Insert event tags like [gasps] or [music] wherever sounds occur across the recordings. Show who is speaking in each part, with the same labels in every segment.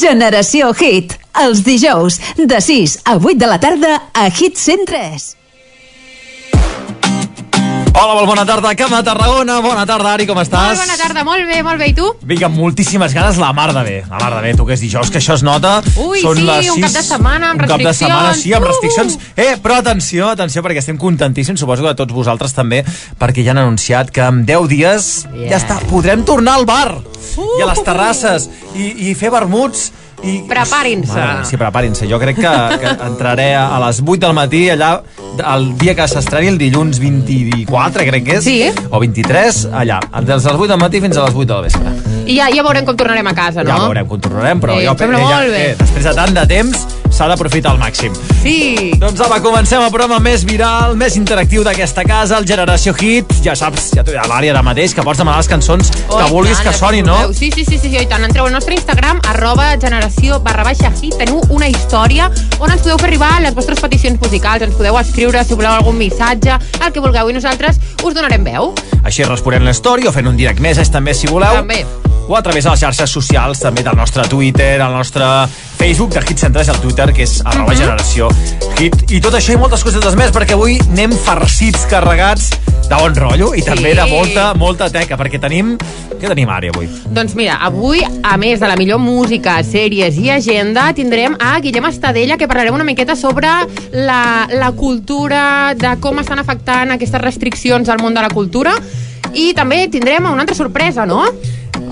Speaker 1: Generació Hit. Els dijous, de 6 a 8 de la tarda, a Hit 103.
Speaker 2: Hola, molt bona tarda, Camp de Tarragona. Bona tarda, Ari, com estàs?
Speaker 3: Molt bona tarda, molt bé, molt bé. I tu?
Speaker 2: Vinga, amb moltíssimes ganes, la mar de bé. La mar de bé, tu que és dijous, que això es nota.
Speaker 3: Ui,
Speaker 2: Són
Speaker 3: sí,
Speaker 2: les
Speaker 3: un
Speaker 2: sis-
Speaker 3: cap de setmana amb
Speaker 2: un cap de
Speaker 3: restriccions.
Speaker 2: setmana, sí, amb
Speaker 3: Uh!
Speaker 2: restriccions. Eh, però atenció, atenció, perquè estem contentíssims, suposo que de tots vosaltres també, perquè ja han anunciat que en 10 dies
Speaker 3: Yeah.
Speaker 2: ja està, podrem tornar al bar i a les terrasses i, i fer vermuts i...
Speaker 3: Preparin-se.
Speaker 2: Sí, preparin-se. Jo crec que, que entraré a les 8 del matí allà, el dia que s'estreni, el dilluns 24, crec que és,
Speaker 3: Sí.
Speaker 2: o 23, allà, des de les 8 del matí fins a les 8 del vespre.
Speaker 3: I ja, ja veurem com tornarem a casa, no?
Speaker 2: Ja veurem com tornarem, però
Speaker 3: Eh,
Speaker 2: jo ja, eh, després de tant de temps s'ha d'aprofitar al màxim.
Speaker 3: Sí.
Speaker 2: Doncs home, comencem el programa més viral, més interactiu d'aquesta casa, el Generació Hit. Ja saps, ja t'ho dirà l'àrea ara mateix, que pots demanar les cançons
Speaker 3: Oh,
Speaker 2: que vulguis
Speaker 3: tant,
Speaker 2: que
Speaker 3: ho
Speaker 2: no?
Speaker 3: Sí, sí, sí, sí, sí, i tant. Entreu al nostre Instagram, arroba generació barra baixa hit. Teniu una història on ens podeu fer arribar les vostres peticions musicals. Ens podeu escriure si voleu algun missatge, el que vulgueu, i nosaltres us donarem veu.
Speaker 2: Així responent la història o fent un direct més, també, si voleu.
Speaker 3: També.
Speaker 2: O a través de les xarxes socials, també del nostre Twitter, el nostre Facebook, de Hit Centres, el Twitter, que és arroba generació hit. I tot això i moltes cosetes més, perquè avui anem farcits, carregats de bon rotllo i també de molta, molta teca, perquè tenim... Què tenim ara avui?
Speaker 3: Doncs mira, avui, a més de la millor música, sèries i agenda, tindrem a Guillem Estadella, que parlarem una miqueta sobre la, la cultura, de com estan afectant aquestes restriccions al món de la cultura, i també tindrem una altra sorpresa, no?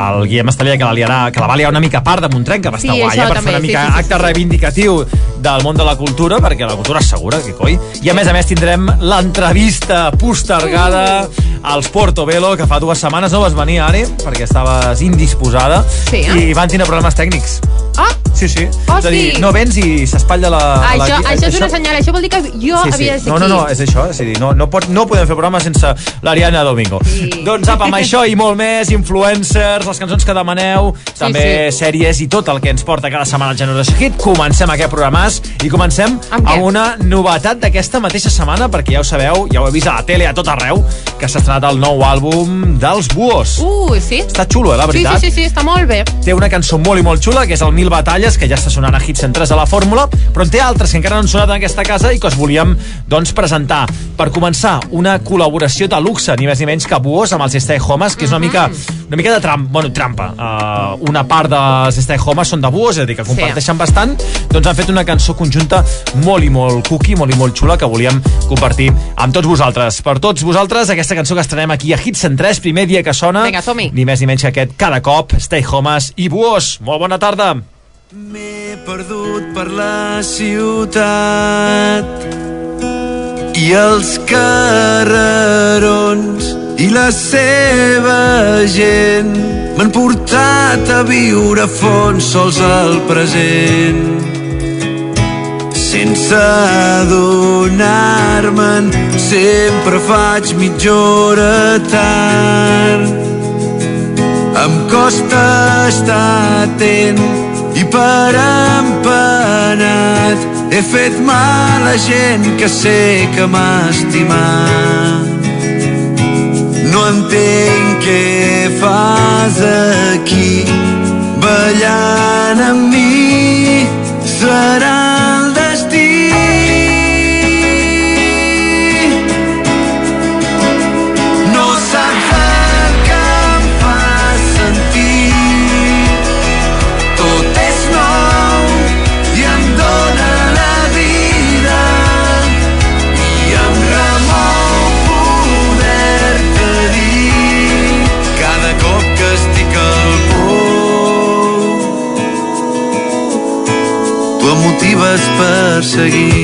Speaker 2: El Guillem Estalella que la, liarà, que la va liar una mica a part de Montrent, que va
Speaker 3: Sí,
Speaker 2: estar guai,
Speaker 3: això
Speaker 2: eh, per
Speaker 3: també,
Speaker 2: fer una
Speaker 3: sí,
Speaker 2: mica
Speaker 3: sí, sí,
Speaker 2: acte
Speaker 3: sí.
Speaker 2: reivindicatiu del món de la cultura, perquè la cultura és segura, que coi. I a més a més tindrem l'entrevista postergada als Portobello, que fa dues setmanes no vas venir, Ari, perquè estaves indisposada,
Speaker 3: Sí, eh?
Speaker 2: i van tenir problemes tècnics.
Speaker 3: Ah,
Speaker 2: Sí, sí.
Speaker 3: Oh,
Speaker 2: és a dir,
Speaker 3: sí.
Speaker 2: no vens i s'espatlla la... la...
Speaker 3: això, això és una senyal, això vol dir que jo
Speaker 2: Sí, sí.
Speaker 3: havia de ser
Speaker 2: No, no,
Speaker 3: aquí.
Speaker 2: no, és això. És a dir, no, no, pot, no podem fer programa sense l'Ariana Domingo.
Speaker 3: Sí.
Speaker 2: Doncs apa, amb això i molt més, influencers, les cançons que demaneu, també
Speaker 3: sí.
Speaker 2: sèries i tot el que ens porta cada setmana el Generation Hit. Comencem aquest programàs i comencem
Speaker 3: Amb
Speaker 2: amb una novetat d'aquesta mateixa setmana, perquè ja ho sabeu, ja ho he vist a la tele a tot arreu, que s'ha estrenat el nou àlbum dels Buos.
Speaker 3: Uh, sí?
Speaker 2: Està xulo, eh, la
Speaker 3: Sí,
Speaker 2: veritat?
Speaker 3: sí, sí, sí, està molt bé.
Speaker 2: té una cançó molt i molt xula, que és el Mil Batalles, que ja està sonant a Hits Centres a la fórmula, però en té altres que encara no han sonat en aquesta casa i que us volíem doncs, presentar. Per començar, una col·laboració de luxe, ni més ni menys que Buos amb els Stay Homes, que és una mica, una mica de trampa, bueno, trampa. Uh, una part dels Stay Homes són de Buos, és a dir, que comparteixen bastant, doncs han fet una cançó conjunta molt i molt cookie, molt i molt xula, que volíem compartir amb tots vosaltres. Per tots vosaltres, aquesta cançó que estrenem aquí a Hits Centres, primer dia que sona,
Speaker 3: Vinga,
Speaker 2: ni més ni menys que aquest cada cop, Stay Homes i Buos. Molt bona tarda.
Speaker 4: M'he perdut per la ciutat. I els carrerons i la seva gent m'han portat a viure a fons sols al present. Sense adonar-me'n sempre faig mitja hora tard em costa estar atent i per empenat he fet mal a gent que sé que m'ha estimat. No entenc què fas aquí ballant amb mi seguir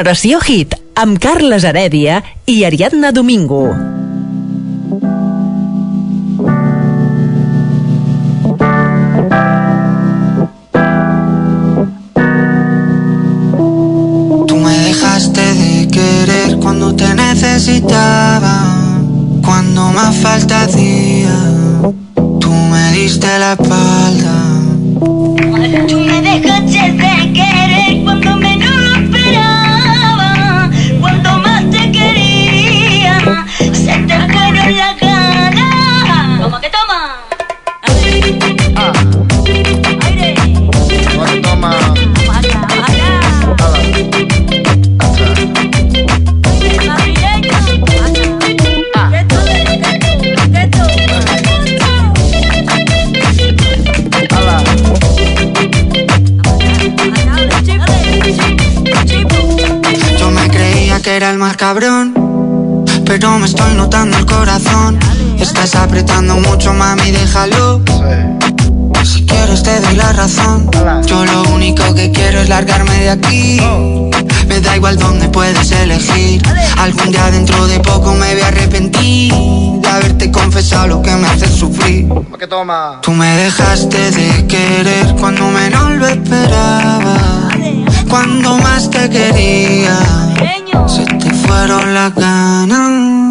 Speaker 5: Generació Hit, amb Carles Heredia i Ariadna Domingo.
Speaker 1: Día dentro de poco me voy a arrepentir de haberte confesado lo que me hace sufrir.
Speaker 6: que toma
Speaker 1: Tú me dejaste de querer cuando menos lo esperaba. Cuando más te quería, se te fueron las ganas.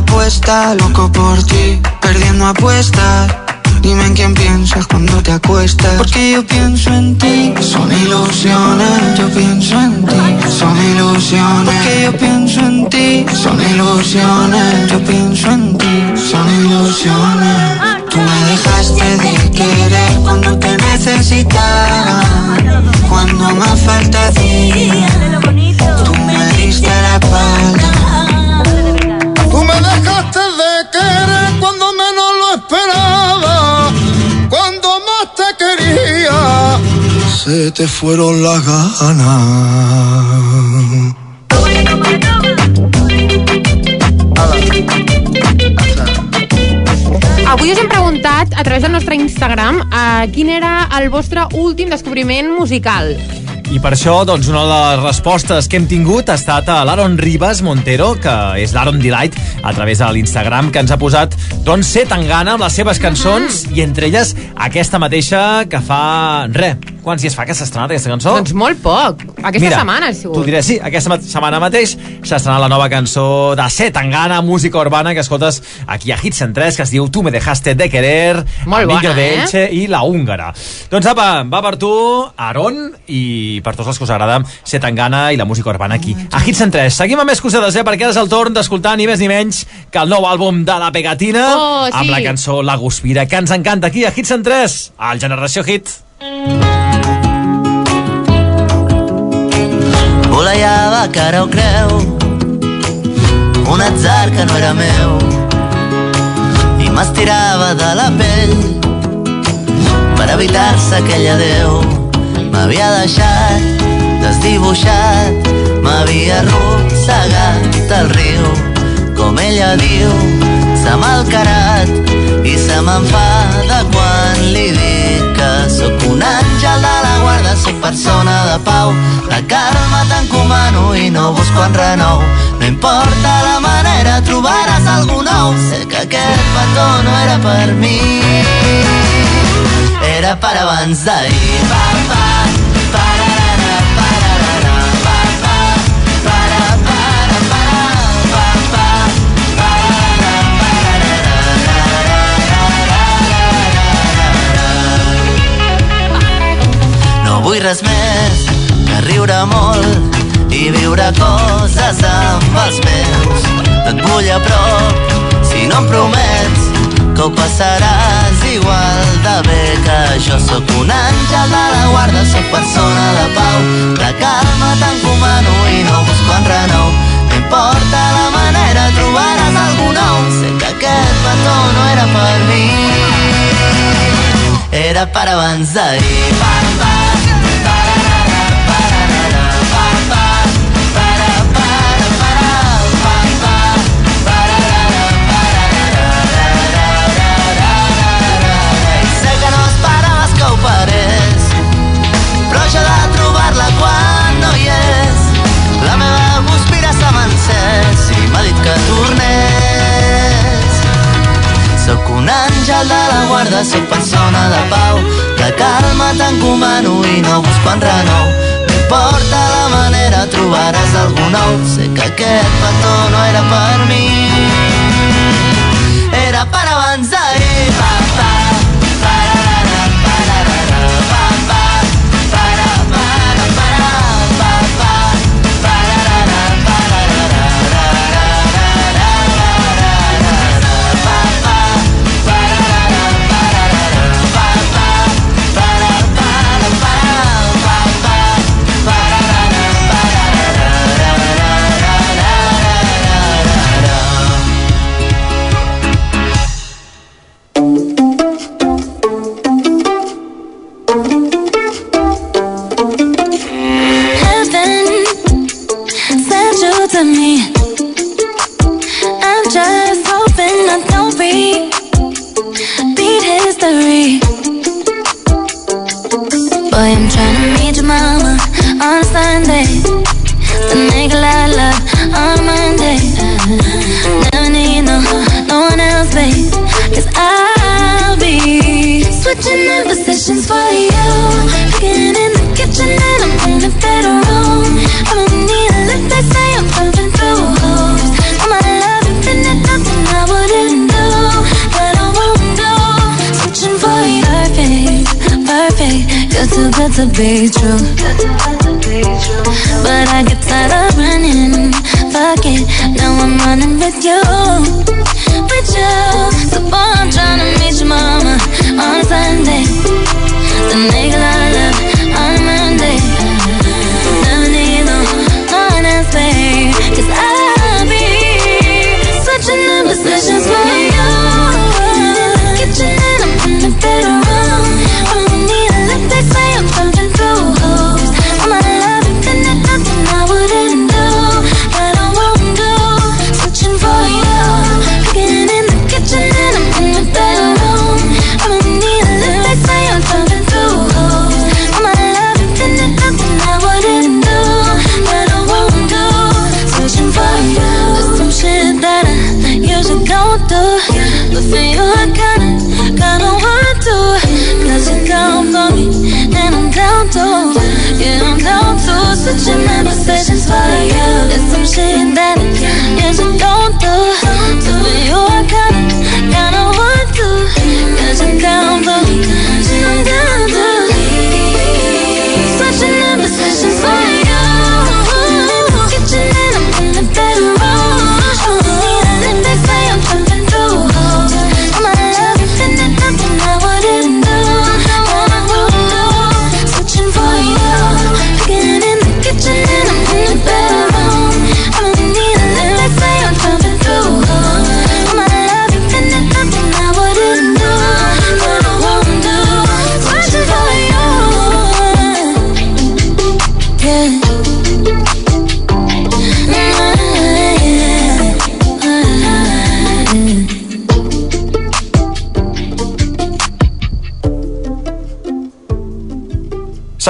Speaker 1: Ropa. Loco por ti, perdiendo apuestas. Dime en quién piensas cuando te acuestas. Porque yo pienso en ti, son ilusiones. Yo pienso en ti, son ilusiones. Porque yo pienso en ti, son ilusiones. Yo pienso en ti, son ilusiones. Tú me dejaste de querer cuando te necesitaba. Cuando más falta hacía, tú me diste la espalda.
Speaker 6: Se te fueron las ganas.
Speaker 3: Avui us hem preguntat a través del nostre Instagram uh, quin era el vostre últim descobriment musical.
Speaker 2: I per això, doncs, una de les respostes que hem tingut ha estat a l'Aaron Ribas Montero, que és l'Aaron Delight, a través de l'Instagram, que ens ha posat, doncs, ser tan gana amb les seves cançons, i entre elles aquesta mateixa que fa... Re, quants dies fa que s'ha estrenat aquesta cançó?
Speaker 3: Doncs molt poc. Aquesta
Speaker 2: Mira,
Speaker 3: setmana ha sigut.
Speaker 2: T'ho diré, sí, aquesta ma- setmana mateix s'ha estrenat la nova cançó de C. Tangana, música urbana, que escoltes aquí a Hits en 3, que es diu Tu me dejaste de querer,
Speaker 3: Molt
Speaker 2: Amigo
Speaker 3: bona,
Speaker 2: de
Speaker 3: eh?
Speaker 2: Elche i La Húngara. Doncs apa, va per tu, Aaron, i per tots els que us agrada C. Tangana i la música urbana aquí, a Hits en 3. Seguim amb més cosetes, eh, perquè ara és el torn d'escoltar ni més ni menys que el nou àlbum de La Pegatina,
Speaker 3: Oh, sí.
Speaker 2: amb la cançó La Guspira, que ens encanta aquí a Hits en 3, al Generació Hit.
Speaker 7: Volejava cara o creu. Un atzar que no era meu. I m'estirava de la pell per evitar-se aquell adeu. M'havia deixat desdibuixat m'havia arrossegat al riu. Com ella diu S'ha malcarat i se m'enfada quan li dic que sóc un àngel de persona de pau. La calma t'encomano i no busco en renou. No importa la manera, trobaràs algú nou. Sé que aquest petó no era per mi Era per abans d'ahir, va, va res més que riure molt i viure coses amb els meus. Et vull a prop si no em promets que ho passaràs igual de bé que jo sóc un àngel de la guarda, sóc persona de pau, de calma t'encomano i no busco en renou. No importa la manera, trobaràs algú nou. Sé que aquest petó no era per mi, era per abans d'ahir. Bam, bam. àngel de la guarda, sóc persona de pau. De calma t'encomano i no busco enrenou. No importa la manera, trobaràs algú nou. Sé que aquest petó no era per mi, era per abans d'ahir,
Speaker 8: papà. days.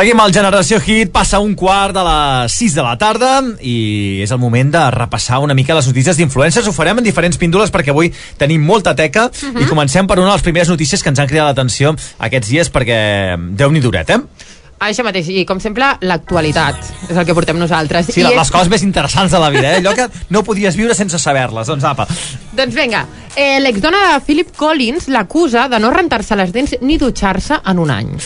Speaker 2: Seguim al Generació Hit, passa un quart de les 6 de la tarda i és el moment de repassar una mica les notícies d'influencers. Ho farem en diferents píndoles perquè avui tenim molta teca
Speaker 3: Mhm.
Speaker 2: i comencem per una de les primeres notícies que ens han cridat l'atenció aquests dies perquè déu-n'hi duret, eh?
Speaker 3: Això mateix, i com sempre, l'actualitat és el que portem nosaltres.
Speaker 2: Sí,
Speaker 3: I
Speaker 2: les,
Speaker 3: és-
Speaker 2: coses més interessants de la vida, eh? Allò que no podies viure sense saber-les. Doncs apa. [laughs]
Speaker 3: Doncs vinga, eh, l'exdona de Philip Collins l'acusa de no rentar-se les dents ni dutxar-se en un any.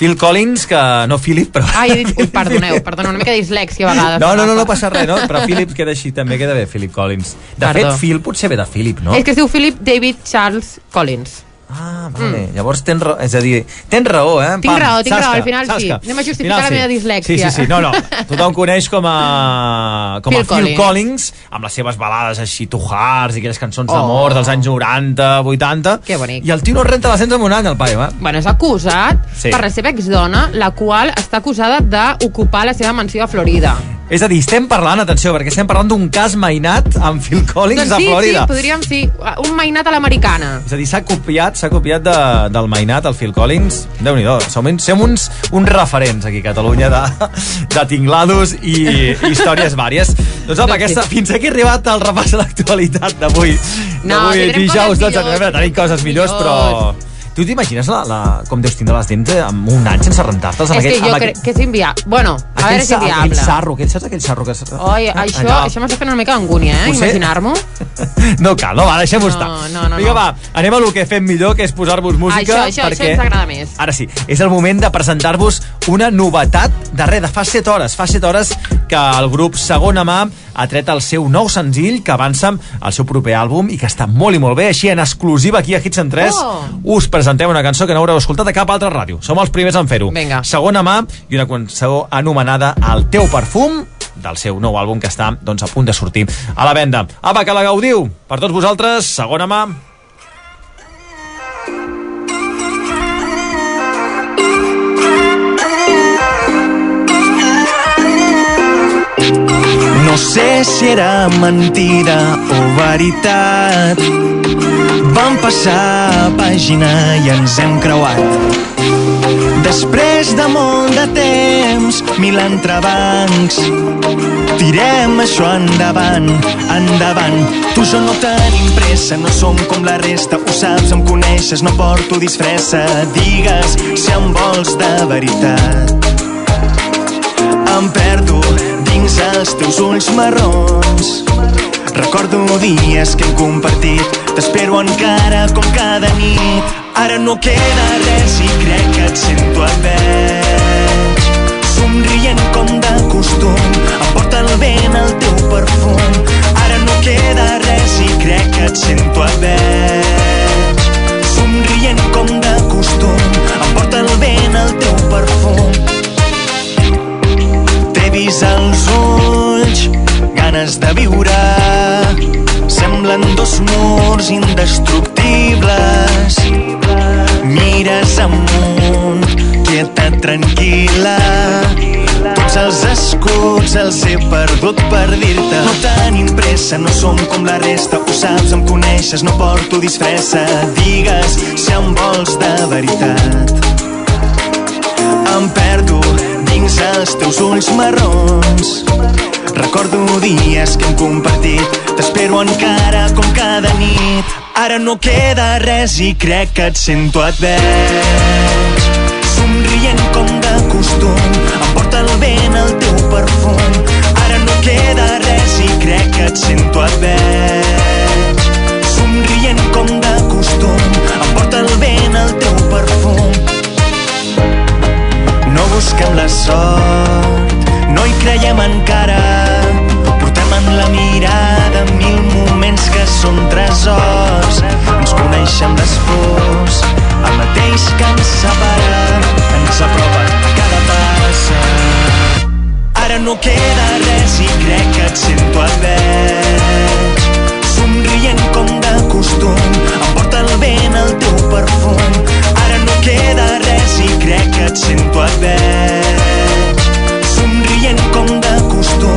Speaker 2: Phil Collins, que no Philip, però...
Speaker 3: Ai, he dit, ui, perdoneu, [laughs] perdoneu, una mica dislèxia a vegades.
Speaker 2: No, no, no, no passa res, no? [laughs] Però Philip queda així, també queda bé, Philip Collins. De
Speaker 3: Perdó.
Speaker 2: fet, Phil potser ve de Philip, no?
Speaker 3: És que es diu Philip David Charles Collins.
Speaker 2: Ah, vale. Mm. Llavors tens raó, és a dir, tens raó, eh?
Speaker 3: Tinc raó, tinc
Speaker 2: sasca,
Speaker 3: raó, al final sí.
Speaker 2: sasca.
Speaker 3: Anem a justificar
Speaker 2: Al
Speaker 3: la meva dislèxia.
Speaker 2: Sí, sí, sí, no, no. [laughs] Tothom coneix com a, com
Speaker 3: Phil
Speaker 2: a Phil
Speaker 3: Collins.
Speaker 2: Collins, amb les seves balades així, to hearts, i aquelles cançons
Speaker 3: Oh.
Speaker 2: d'amor dels anys 90, 80.
Speaker 3: Que bonic.
Speaker 2: I el tio no renta les dents en un any, el paio, eh?
Speaker 3: Bueno, és acusat
Speaker 2: Sí.
Speaker 3: sí. per la seva exdona, la qual està acusada d'ocupar la seva mansió a Florida.
Speaker 2: És a dir, estem parlant, atenció, perquè estem parlant d'un cas mainat amb Phil Collins
Speaker 3: doncs
Speaker 2: a
Speaker 3: sí,
Speaker 2: Florida.
Speaker 3: sí, podríem, sí, un mainat a l'americana.
Speaker 2: És a dir, s'ha copiat, s'ha copiat de, del mainat, el Phil Collins. déu nhi som, som uns, uns referents aquí a Catalunya de, de tinglados i, i històries vàries. Doncs apa,
Speaker 3: Doncs
Speaker 2: aquesta, fins aquí ha arribat el repàs de l'actualitat d'avui.
Speaker 3: No, tindrem
Speaker 2: dijous,
Speaker 3: coses
Speaker 2: 12 de novembre, tenim coses millors, però... Tu t'imagines la, la, com deus tindre les dents eh, amb un any sense rentar-te's? amb
Speaker 3: És que
Speaker 2: aquest-
Speaker 3: jo crec que és inviable. Bueno, a
Speaker 2: aquell,
Speaker 3: veure si és
Speaker 2: aquell sarro, aquell, saps aquell sarro que...
Speaker 3: Oi, això,
Speaker 2: allà.
Speaker 3: això m'està fent una mica d'angúnia, eh?
Speaker 2: Potser-
Speaker 3: Imaginar-m'ho. [laughs]
Speaker 2: No cal, no, va, deixem-ho
Speaker 3: No,
Speaker 2: estar.
Speaker 3: no, no,
Speaker 2: Vinga,
Speaker 3: no.
Speaker 2: va, anem a lo que fem millor, que és posar-vos música.
Speaker 3: Això, això, això
Speaker 2: perquè...
Speaker 3: ens agrada més.
Speaker 2: Ara sí, és el moment de presentar-vos una novetat de res, de fa 7 hores. Fa 7 hores que el grup Segona Mà ha tret el seu nou senzill que avança al seu proper àlbum i que està molt i molt bé. Així, en exclusiva aquí a Hits en 3,
Speaker 3: Oh.
Speaker 2: us presentem una cançó que no haureu escoltat a cap altra ràdio. Som els primers en fer-ho. Segona Mà i una cançó anomenada El teu perfum del seu nou àlbum que està doncs, a punt de sortir a la venda. Apa, que la gaudiu! Per tots vosaltres, segona mà.
Speaker 9: No sé si era mentida o veritat. Vam passar pàgina i ens hem creuat. Després de molt de temps, mil entrebancs, tirem això endavant, endavant. Tu jo no tenim pressa, no som com la resta, ho saps, em coneixes, no porto disfressa. Digues si em vols de veritat. Em perdo dins els teus ulls marrons. Recordo dies que hem compartit, t'espero encara com cada nit. Ara no queda res i crec que et sento et veig. Somrient com de costum, em porta el vent el teu perfum. Ara no queda res i crec que et sento et veig. Somrient com de costum, em porta el vent el teu perfum. T'he vist als ulls, ganes de viure. Semblen dos murs indestructibles. Mires amunt, quieta, tranquil·la. Tots els escuts els he perdut per dir-te. No tenim pressa, no som com la resta. Ho saps, em coneixes, no porto disfressa. Digues si em vols de veritat. Em perdo dins els teus ulls marrons. Recordo dies que hem compartit, t'espero encara com cada nit. Ara no queda res i crec que et sento et veig. Somrient com de costum, em porta el vent el teu perfum. Ara no queda res i crec que et sento et veig. Somrient com de costum, em porta el vent el teu perfum. No busquem la sort, no hi creiem encara. Portem en la mirada mil moments que són tresors. Ens coneixem les pors, el mateix que ens separa, ens apropa a cada passa. Ara no queda res i crec que et sento et veig. Somrient com de costum, em porta el vent el teu perfum. Ara no queda res i crec que et sento seient com de costum.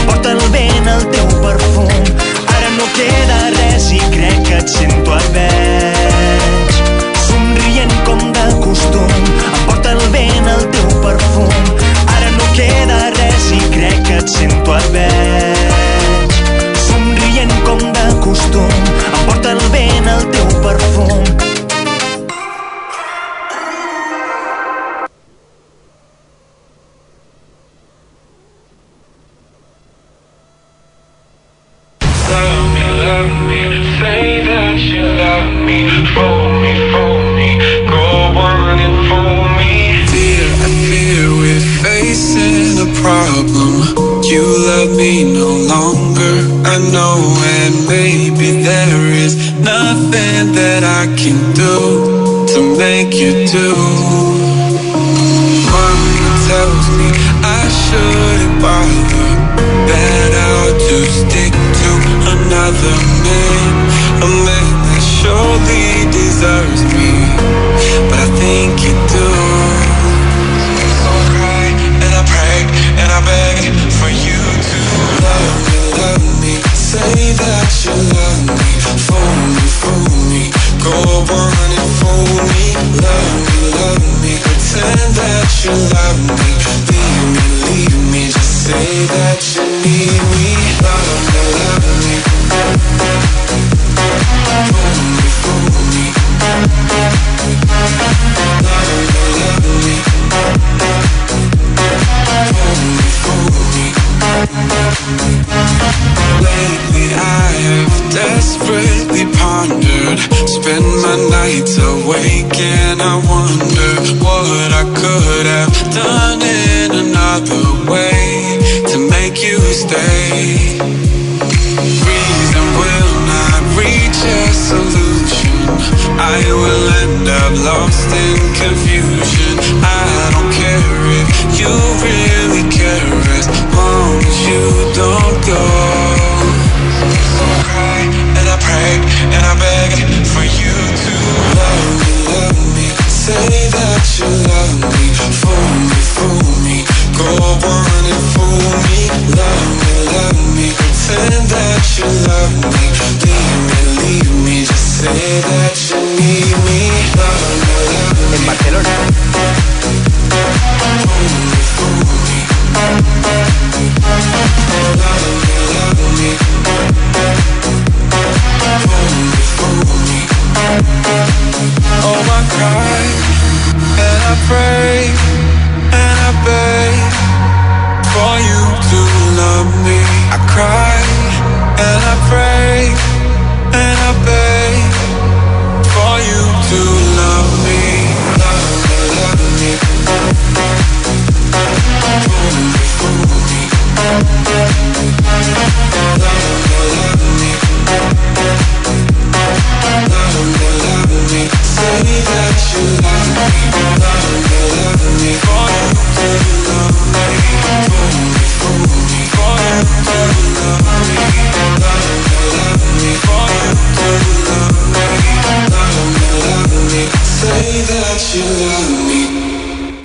Speaker 9: Emporta el vent el teu perfum. Ara no queda res i crec que et sento a veig. Somrient com de costum. Emporta el vent el teu perfum.
Speaker 10: Ara no queda res i crec que et sento a veig. Somrient com de costum. Emporta el vent el teu perfum.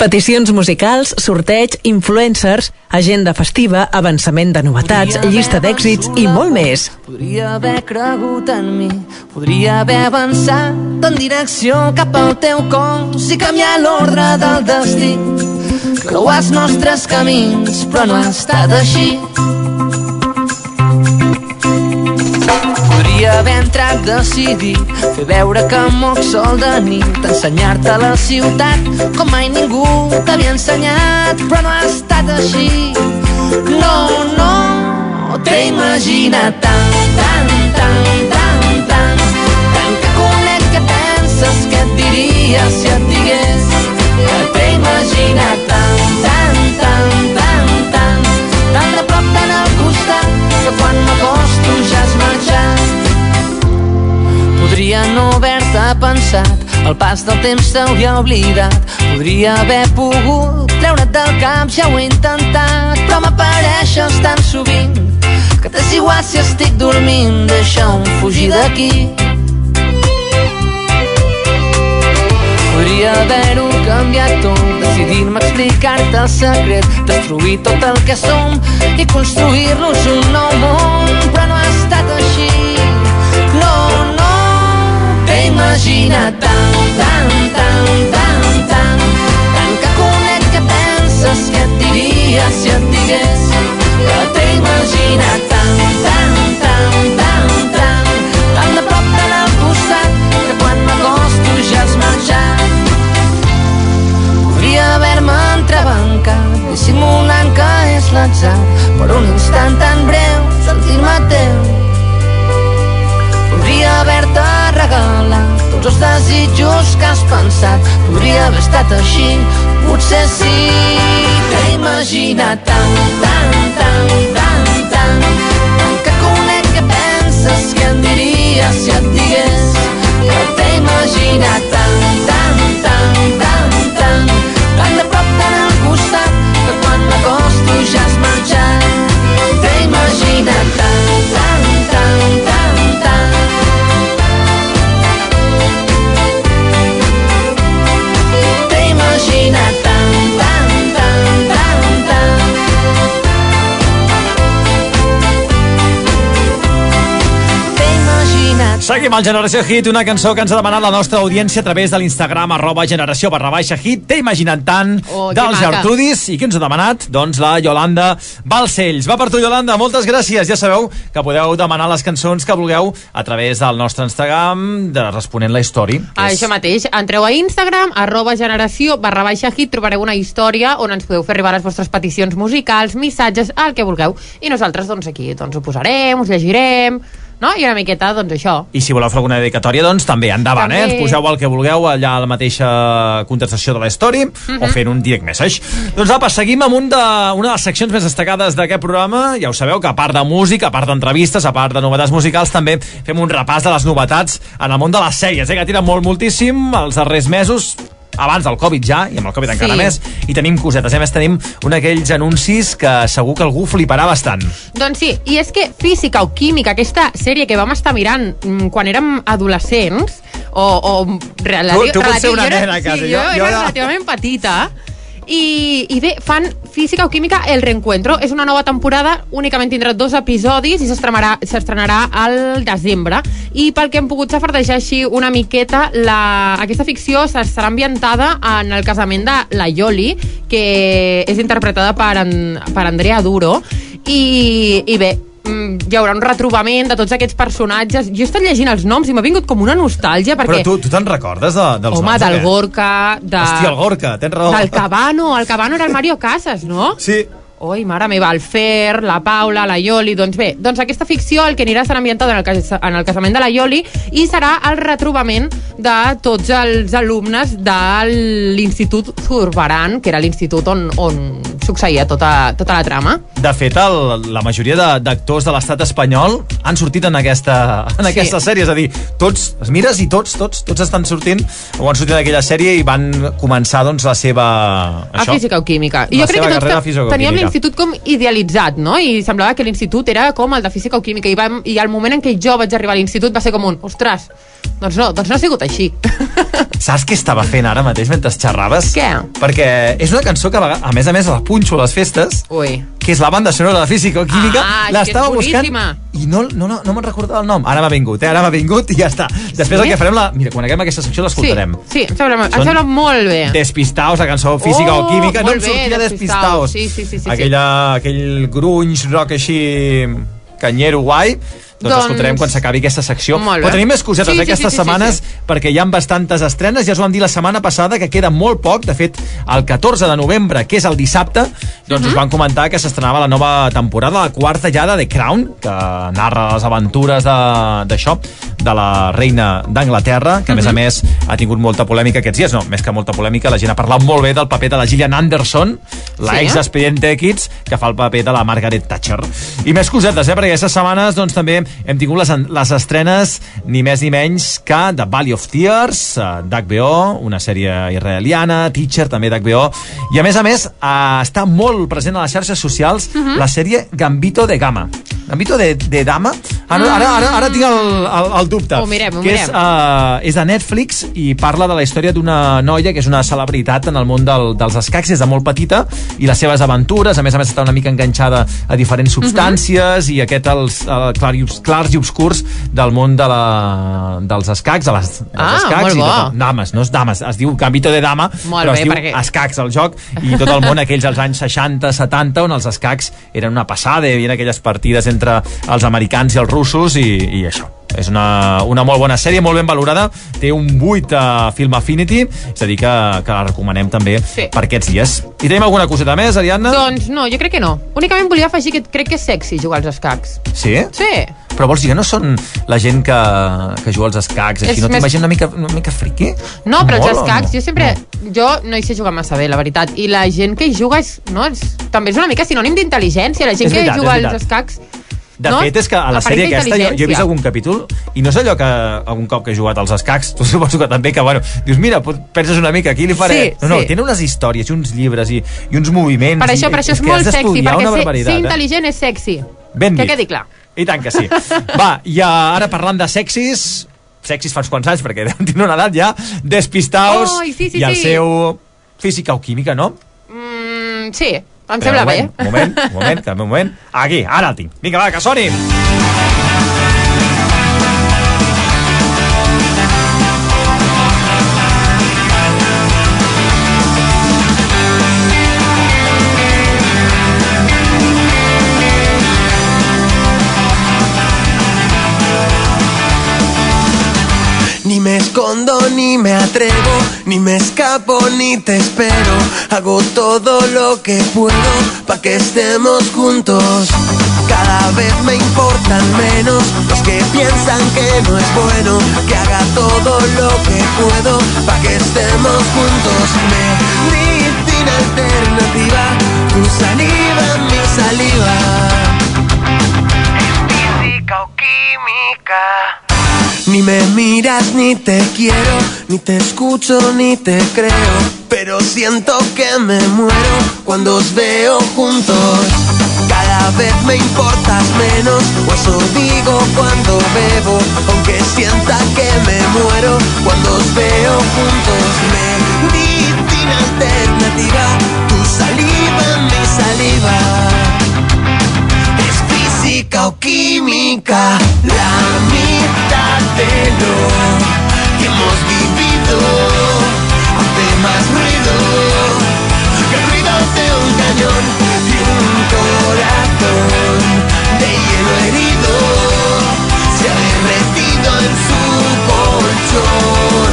Speaker 5: Peticions musicals, sorteig, influencers, agenda festiva, avançament de novetats, llista d'èxits i molt més.
Speaker 4: Podria haver cregut en mi, podria haver avançat en direcció cap al teu cos i canviar l'ordre del destí. Creuar els nostres camins, però no ha estat així. Haver entrat decidit, fer veure que moc sol de nit, ensenyar-te la ciutat com mai ningú t'havia ensenyat, però no ha estat així. No, no, t'he imaginat tant, tant, tant, tant, tant, tant que conec que penses que et diria si et digués que t'he imaginat tant, tant, tant, tant, tant, tan de prop, tan al costat, que quan m'acosto ja has marxat. Podria no haver-te pensat, el pas del temps s'hauria oblidat. Podria haver pogut treure't del cap, ja ho he intentat, però m'apareixes tan sovint que t'és igual si estic dormint, deixa'm fugir d'aquí. Podria haver-ho canviat tot, decidir-me explicar-te el secret, destruir tot el que som i construir-nos un nou món, però no ha estat així. Imaginat tant, tant, tant, tant, tant, tant que conec que penses que et diria si et digués que t'he imaginat tant, tant, tant, tant, tant, tan de prop, tan al costat, que quan m'acosto ja has marxat. Podria haver-me entrebancat, dissimulant que és l'atzar, per un instant tan breu, sentir-me teu. Haver-te regalat
Speaker 11: desitjos que has pensat podria haver estat així, potser sí. T'he imaginat tant, tant, tant, tant, tant, tant que conec què penses, què em diries si et digués que t'he imaginat tant, tant, tant, tant, tant, tan de prop, tan al costat, que quan m'acosto ja has marxat. T'he imaginat tant, tant,
Speaker 2: Seguim al Generació Hit, una cançó que ens ha demanat la nostra audiència a través de l'Instagram arroba generació barra baixa hit. T'he imaginat tant
Speaker 3: Oh,
Speaker 2: dels
Speaker 3: maca.
Speaker 2: Gertrudis. I qui ens ha demanat? Doncs la Yolanda Balcells. Va per tu, Yolanda. Moltes gràcies. Ja sabeu que podeu demanar les cançons que vulgueu a través del nostre Instagram de Responent la Història. que és-
Speaker 3: Això mateix, entreu a Instagram, arroba generació, barra baixa hit, trobareu una història on ens podeu fer arribar les vostres peticions musicals, missatges, el que vulgueu. I nosaltres, doncs, aquí doncs, ho posarem, us llegirem, no? I una miqueta, doncs, això.
Speaker 2: I si voleu fer alguna dedicatòria, doncs també, endavant,
Speaker 3: També.
Speaker 2: eh? Ens poseu el que vulgueu allà a la mateixa contestació de la història
Speaker 3: Mhm.
Speaker 2: o fent un direct message. Doncs apa, seguim amb un de, una de les seccions més destacades d'aquest programa. Ja ho sabeu, que a part de música, a part d'entrevistes, a part de novetats musicals, també fem un repàs de les novetats en el món de les sèries, eh? Que tira molt moltíssim els darrers mesos abans del Covid ja, i amb el Covid encara
Speaker 3: Sí.
Speaker 2: més, i tenim cosetes. A més, tenim un d'aquells anuncis que segur que algú fliparà bastant.
Speaker 3: Doncs sí, i és que Física o Química, aquesta sèrie que vam estar mirant mm, quan érem adolescents, o, o relatiu,
Speaker 2: Tu- tu pots ser una
Speaker 3: jo era,
Speaker 2: nena, quasi,
Speaker 3: sí,
Speaker 2: jo-
Speaker 3: jo,
Speaker 2: jo
Speaker 3: era
Speaker 2: era-
Speaker 3: relativament petita, i, i bé, fan Física o Química El Reencuentro. És una nova temporada, únicament tindrà dos episodis i s'estrenarà al desembre. I pel que hem pogut safardejar així una miqueta, la, aquesta ficció estarà ambientada en el casament de la Yoli, que és interpretada per, en, per Andrea Duro. I, i bé, hi haurà un retrobament de tots aquests personatges. Jo he estat llegint els noms i m'ha vingut com una nostàlgia perquè...
Speaker 2: Però tu, tu te'n recordes de, dels
Speaker 3: Home,
Speaker 2: noms? o
Speaker 3: del? Gorka, de...
Speaker 2: Hòstia, el Gorka, tens raó.
Speaker 3: Del Cabano, el Cabano era el Mario Casas, no?
Speaker 2: Sí.
Speaker 3: Oi, mare meva, el Fer, la Paula, la Ioli... Doncs bé, doncs aquesta ficció el que anirà serà ambientada en el, cas, en el casament de la Ioli i serà el retrobament de tots els alumnes de l'Institut Zurbaran, que era l'institut on, on succeïa tota, tota la trama.
Speaker 2: De fet, el, la majoria de- d'actors de, l'estat espanyol han sortit en aquesta, en
Speaker 3: Sí.
Speaker 2: aquesta sèrie. És a dir, tots, els mires i tots, tots, tots estan sortint o han sortit d'aquella sèrie i van començar doncs, la seva...
Speaker 3: a física o química. I jo crec que tots
Speaker 2: carrera
Speaker 3: te- l'institut com idealitzat, no? I semblava que l'institut era com el de física o química. I, vam, I al moment en què jo vaig arribar a l'institut va ser com un, ostres, doncs no, doncs no ha sigut així. [laughs]
Speaker 2: Saps què estava fent ara mateix mentre xerraves?
Speaker 3: Què?
Speaker 2: Perquè és una cançó que, a més a més, la punxo a les festes,
Speaker 3: Ui.
Speaker 2: que és la banda sonora de Física o Química.
Speaker 3: Ah,
Speaker 2: L'estava buscant i no, no, no, no me'n recordava el nom. Ara m'ha vingut, eh? Ara m'ha vingut i ja està. Després
Speaker 3: Sí?
Speaker 2: el que farem, la... mira, quan acabem aquesta secció l'escoltarem.
Speaker 3: Sí, sí, em sembla, em sembla molt bé.
Speaker 2: Despistaos, la cançó física
Speaker 3: Oh,
Speaker 2: o química. No em
Speaker 3: bé,
Speaker 2: sortia
Speaker 3: Despistaos.
Speaker 2: Despistaos.
Speaker 3: Sí, sí, sí, sí.
Speaker 2: Aquella, aquell grunys, rock així canyero guai doncs,
Speaker 3: Doncs-
Speaker 2: escoltarem quan s'acabi aquesta secció. Però tenim més cosetes
Speaker 3: Sí,
Speaker 2: sí,
Speaker 3: sí,
Speaker 2: aquestes
Speaker 3: sí, sí, sí,
Speaker 2: setmanes perquè hi ha bastantes estrenes. Ja us ho vam dir la setmana passada que queda molt poc. De fet, el 14 de novembre, que és el dissabte, doncs
Speaker 3: Mhm.
Speaker 2: us van comentar que s'estrenava la nova temporada, la quarta ja de The Crown, que narra les aventures de- d'això, de, de la reina d'Anglaterra, que a més a més ha tingut molta polèmica aquests dies. No, més que molta polèmica, la gent ha parlat molt bé del paper de la Gillian Anderson, la
Speaker 3: Sí,
Speaker 2: ex
Speaker 3: eh?
Speaker 2: Expedient X, que fa el paper de la Margaret Thatcher. I més cosetes, eh? perquè aquestes setmanes doncs, també hem tingut les, les estrenes ni més ni menys que The Valley of Tears, eh, d'HBO, una sèrie israeliana, Teacher, també d'HBO, i a més a més eh, està molt present a les xarxes socials
Speaker 3: Mhm.
Speaker 2: la sèrie Gambito de Gama. Gambito de, de Dama? Ara, ara, ara, ara tinc el, el, el dubte.
Speaker 3: Ho mirem, ho
Speaker 2: que és,
Speaker 3: mirem.
Speaker 2: uh, és de Netflix i parla de la història d'una noia que és una celebritat en el món del, dels escacs des de molt petita i les seves aventures, a més a més està una mica enganxada a diferents
Speaker 3: Mhm.
Speaker 2: substàncies i aquest els uh, clar obs- clars i obscurs del món de la, dels escacs, de les, dels
Speaker 3: Ah,
Speaker 2: escacs
Speaker 3: molt
Speaker 2: i tot, dames, no és dames, es diu Gambito de Dama,
Speaker 3: Molt
Speaker 2: però
Speaker 3: bé,
Speaker 2: es diu
Speaker 3: perquè-
Speaker 2: escacs al joc i tot el món aquells als anys 60, 70 on els escacs eren una passada, hi havia aquelles partides entre els americans i els russos i, i això. És una, una molt bona sèrie, molt ben valorada, té un 8 a Film Affinity, és a dir que, que la recomanem també
Speaker 3: Sí.
Speaker 2: per aquests dies. I tenim alguna coseta més, Ariadna?
Speaker 3: Doncs no, jo crec que no. Únicament volia afegir que crec que és sexy jugar als escacs.
Speaker 2: Sí?
Speaker 3: Sí.
Speaker 2: Però vols dir que no són la gent que, que juga als escacs,
Speaker 3: És
Speaker 2: així, no
Speaker 3: més-
Speaker 2: t'imagines una mica, una mica friqui?
Speaker 3: No, però els
Speaker 2: Mola o
Speaker 3: escacs,
Speaker 2: no?
Speaker 3: jo sempre... Jo no hi sé jugar massa bé, la veritat. I la gent que hi juga és, no, és, també és una mica sinònim d'intel·ligència. La gent
Speaker 2: És
Speaker 3: que
Speaker 2: veritat,
Speaker 3: juga
Speaker 2: és
Speaker 3: als escacs...
Speaker 2: De
Speaker 3: no?
Speaker 2: fet, és que a la
Speaker 3: Apareix
Speaker 2: sèrie aquesta jo, jo he vist algun capítol i no és allò que algun cop que he jugat als escacs, [laughs] tu suposo que també que, bueno, dius, mira, penses una mica, aquí li faré...
Speaker 3: Sí,
Speaker 2: no, no,
Speaker 3: sí.
Speaker 2: tenen unes històries i uns llibres i, i uns moviments.
Speaker 3: Per això,
Speaker 2: i,
Speaker 3: per això és, molt sexy, perquè ser, ser
Speaker 2: eh?
Speaker 3: intel·ligent és sexy.
Speaker 2: Ben
Speaker 3: que
Speaker 2: dit.
Speaker 3: quedi clar.
Speaker 2: I tant que sí. [laughs] Va, i eh, ara parlant de sexis, sexis fa uns quants anys, perquè [laughs] deuen tenir una edat ja, despistaos
Speaker 3: Ai, sí, sí,
Speaker 2: i el
Speaker 3: sí.
Speaker 2: seu física o química, no?
Speaker 3: Mm, sí, em sembla
Speaker 2: un
Speaker 3: bé.
Speaker 2: moment, Un moment, un moment, que un moment. Aquí, ara el tinc. Vinga, va, que soni.
Speaker 12: Ni me escondo, ni me atrevo, ni me escapo, ni te espero. Hago todo lo que puedo pa' que estemos juntos. Cada vez me importan menos los que piensan que no es bueno. Que haga todo lo que puedo pa' que estemos juntos. Medicina alternativa, tu saliva, mi saliva. Física o química. Ni me miras, ni te quiero, ni te escucho, ni te creo. Pero siento que me muero cuando os veo juntos. Cada vez me importas menos, o eso digo cuando bebo. Aunque sienta que me muero cuando os veo juntos. Medicina alternativa, química, la mitad de lo que hemos vivido hace más ruido que el ruido de un cañón y un corazón de hielo herido se ha derretido en su colchón.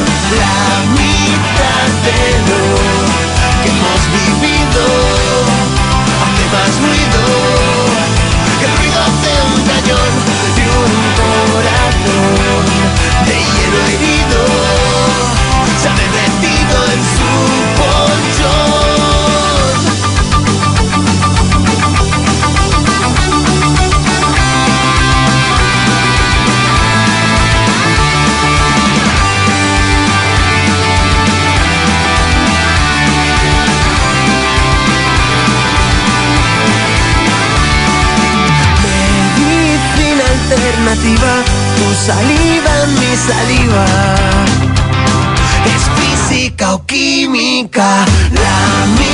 Speaker 12: Química, la mitad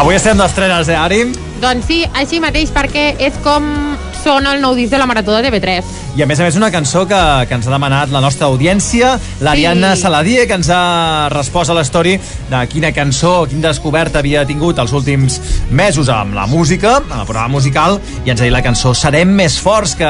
Speaker 13: Avui
Speaker 2: estem d'estrenes, eh, Ari?
Speaker 3: Doncs sí, així mateix, perquè és com sona el nou disc de la Marató de TV3.
Speaker 2: I a més a més una cançó que, que ens ha demanat la nostra audiència, l'Ariadna
Speaker 3: Sí.
Speaker 2: Saladie, que ens ha respost a l'story de quina cançó, quina descoberta havia tingut els últims mesos amb la música, amb el programa musical, i ens ha dit la cançó Serem més forts que...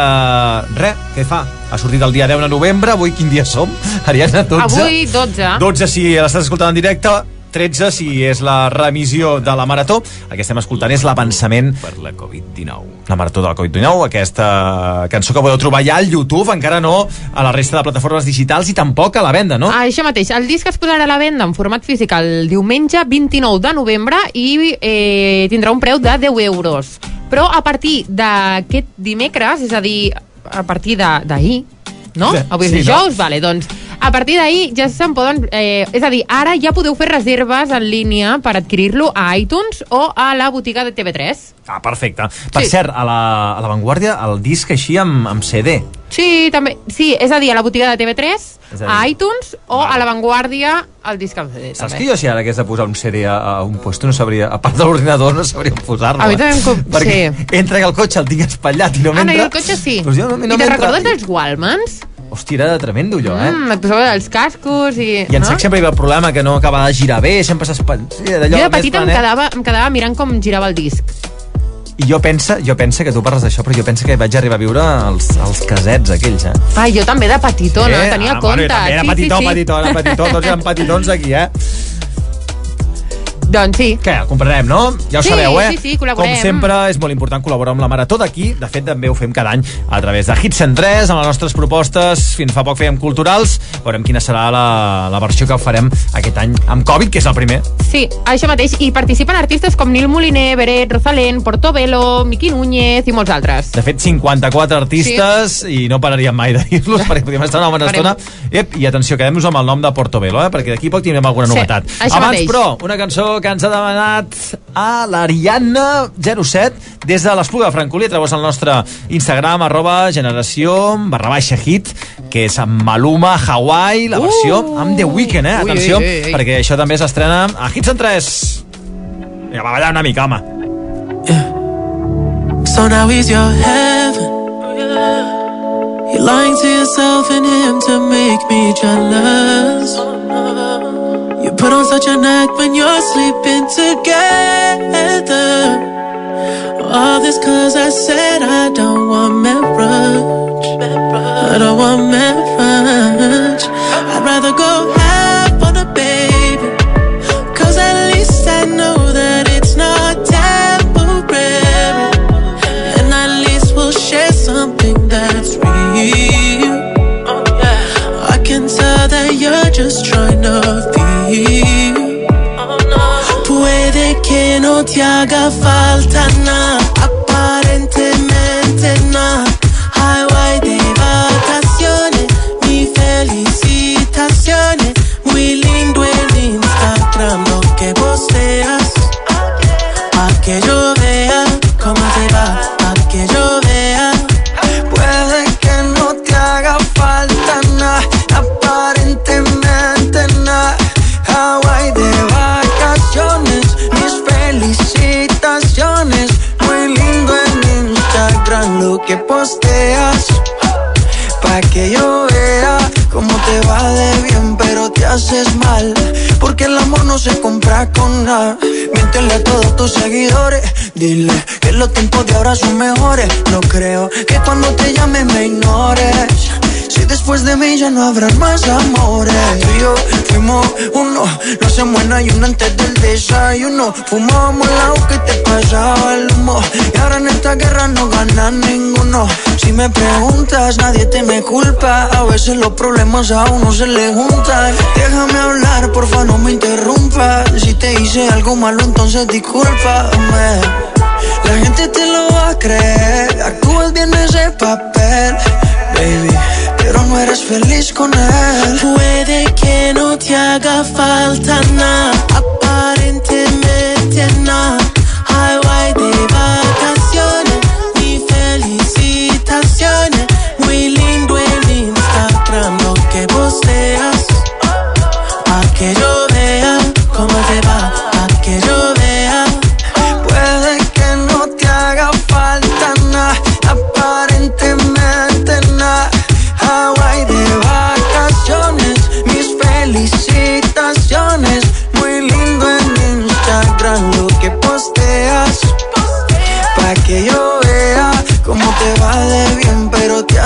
Speaker 2: Re, què fa? Ha sortit el dia 10 de novembre, avui quin dia som? [laughs] Ariadna, 12?
Speaker 3: Avui 12.
Speaker 2: 12 si l'estàs escoltant en directe, 13 si és la remissió de la Marató. El que estem escoltant és l'avançament per la Covid-19. La Marató de la Covid-19, aquesta cançó que podeu trobar ja al YouTube, encara no a la resta de plataformes digitals i tampoc a la venda, no?
Speaker 3: Ah, això mateix, el disc es posarà a la venda en format físic el diumenge 29 de novembre i eh, tindrà un preu de 10 euros. Però a partir d'aquest dimecres, és a dir, a partir de- d'ahir, no?
Speaker 2: Sí,
Speaker 3: Avui és
Speaker 2: sí, no?
Speaker 3: dijous, vale, doncs a partir d'ahir ja se'n poden... Eh, és a dir, ara ja podeu fer reserves en línia per adquirir-lo a iTunes o a la botiga de TV3.
Speaker 2: Ah, perfecte. Per
Speaker 3: Sí.
Speaker 2: cert, a la, a la Vanguardia, el disc així amb, amb CD.
Speaker 3: Sí, també. Sí, és a dir, a la botiga de TV3,
Speaker 2: És a
Speaker 3: a iTunes o a la Vanguardia el disc en CD.
Speaker 2: Saps
Speaker 3: també.
Speaker 2: que jo si ara hagués de posar un CD a, a un puesto no sabria, a part de l'ordinador no sabria on posar-lo.
Speaker 3: A mi
Speaker 2: eh?
Speaker 3: també em com- [laughs]
Speaker 2: Perquè
Speaker 3: sí.
Speaker 2: entra que el cotxe el tinc espatllat i no
Speaker 3: Ah, no,
Speaker 2: m'entra.
Speaker 3: i el cotxe sí.
Speaker 2: Pues jo no, no
Speaker 3: I te'n
Speaker 2: m'entra.
Speaker 3: recordes dels Walmans?
Speaker 2: Hòstia, era tremendo allò, eh?
Speaker 3: Mm, et posava els cascos i...
Speaker 2: I en
Speaker 3: no?
Speaker 2: Sac sempre hi havia el problema que no acaba de girar bé, sempre d'allò
Speaker 3: Jo de petita em
Speaker 2: planet.
Speaker 3: quedava, em quedava mirant com girava el disc.
Speaker 2: I jo pensa, jo pensa que tu parles d'això, però jo penso que vaig arribar a viure als, als casets aquells, eh?
Speaker 3: Ai, jo també de petitona, tenia
Speaker 2: ah, bueno,
Speaker 3: compte.
Speaker 2: jo també era
Speaker 3: sí,
Speaker 2: petitó,
Speaker 3: sí, sí.
Speaker 2: petitó, era petitó, tots eren petitons aquí, eh? [laughs]
Speaker 3: Doncs sí.
Speaker 2: Què, el comprarem, no? Ja ho
Speaker 3: Sí,
Speaker 2: sabeu, eh?
Speaker 3: sí, sí, col·laborem.
Speaker 2: Com sempre, és molt important col·laborar amb la Marató d'aquí. De fet, també ho fem cada any a través de Hits 103, amb les nostres propostes. Fins fa poc fèiem culturals. Veurem quina serà la, la versió que farem aquest any amb Covid, que és el primer.
Speaker 3: Sí, això mateix. I participen artistes com Nil Moliner, Beret, Rosalén, Portobello, Miqui Núñez i molts altres.
Speaker 2: De fet, 54 artistes sí. i no pararíem mai de dir-los [laughs] perquè podríem estar una bona estona. Ep, I atenció, quedem-nos amb el nom de Portobello, eh? perquè d'aquí poc tindrem alguna
Speaker 3: Sí,
Speaker 2: novetat.
Speaker 3: això
Speaker 2: Abans,
Speaker 3: mateix.
Speaker 2: però, una cançó que ens ha demanat a l'Ariadna 07 des de l'Espluga de Francolí a través del nostre Instagram arroba generació barra baixa hit que és amb Maluma Hawaii la versió
Speaker 3: Uh!
Speaker 2: amb The Weeknd eh? Atenció
Speaker 3: ui, ui, ui.
Speaker 2: perquè això també s'estrena a Hits en 3 Vinga, va ballar una mica home
Speaker 14: So now he's your heaven. You're lying to yourself and him to make me jealous. You put on such an act when you're sleeping together. All this cause I said I don't want marriage. I don't want marriage. I'd rather go
Speaker 15: que no te haga falta nada, posteas. Pa' que yo vea cómo te va de bien, pero te haces mal. Porque el amor no se compra con nada. Miéntele a todos tus seguidores. Dile que los tiempos de ahora son mejores. No creo que cuando te llame me ignores. Si después de mí ya no habrán más amores. Tú y yo fuimos uno, no se muera y uno antes del desayuno. Fumábamos el agua que te pasaba el humo. Y ahora en esta guerra no gana ninguno. Si me preguntas, nadie te me culpa. A veces los problemas a uno se le juntan. Déjame hablar, porfa, no me interrumpas. Si te hice algo malo, entonces discúlpame. La gente te lo va a creer. Actúas bien ese papel, baby. Pero no eres feliz con él. Puede que no te haga falta nada, aparentemente nada.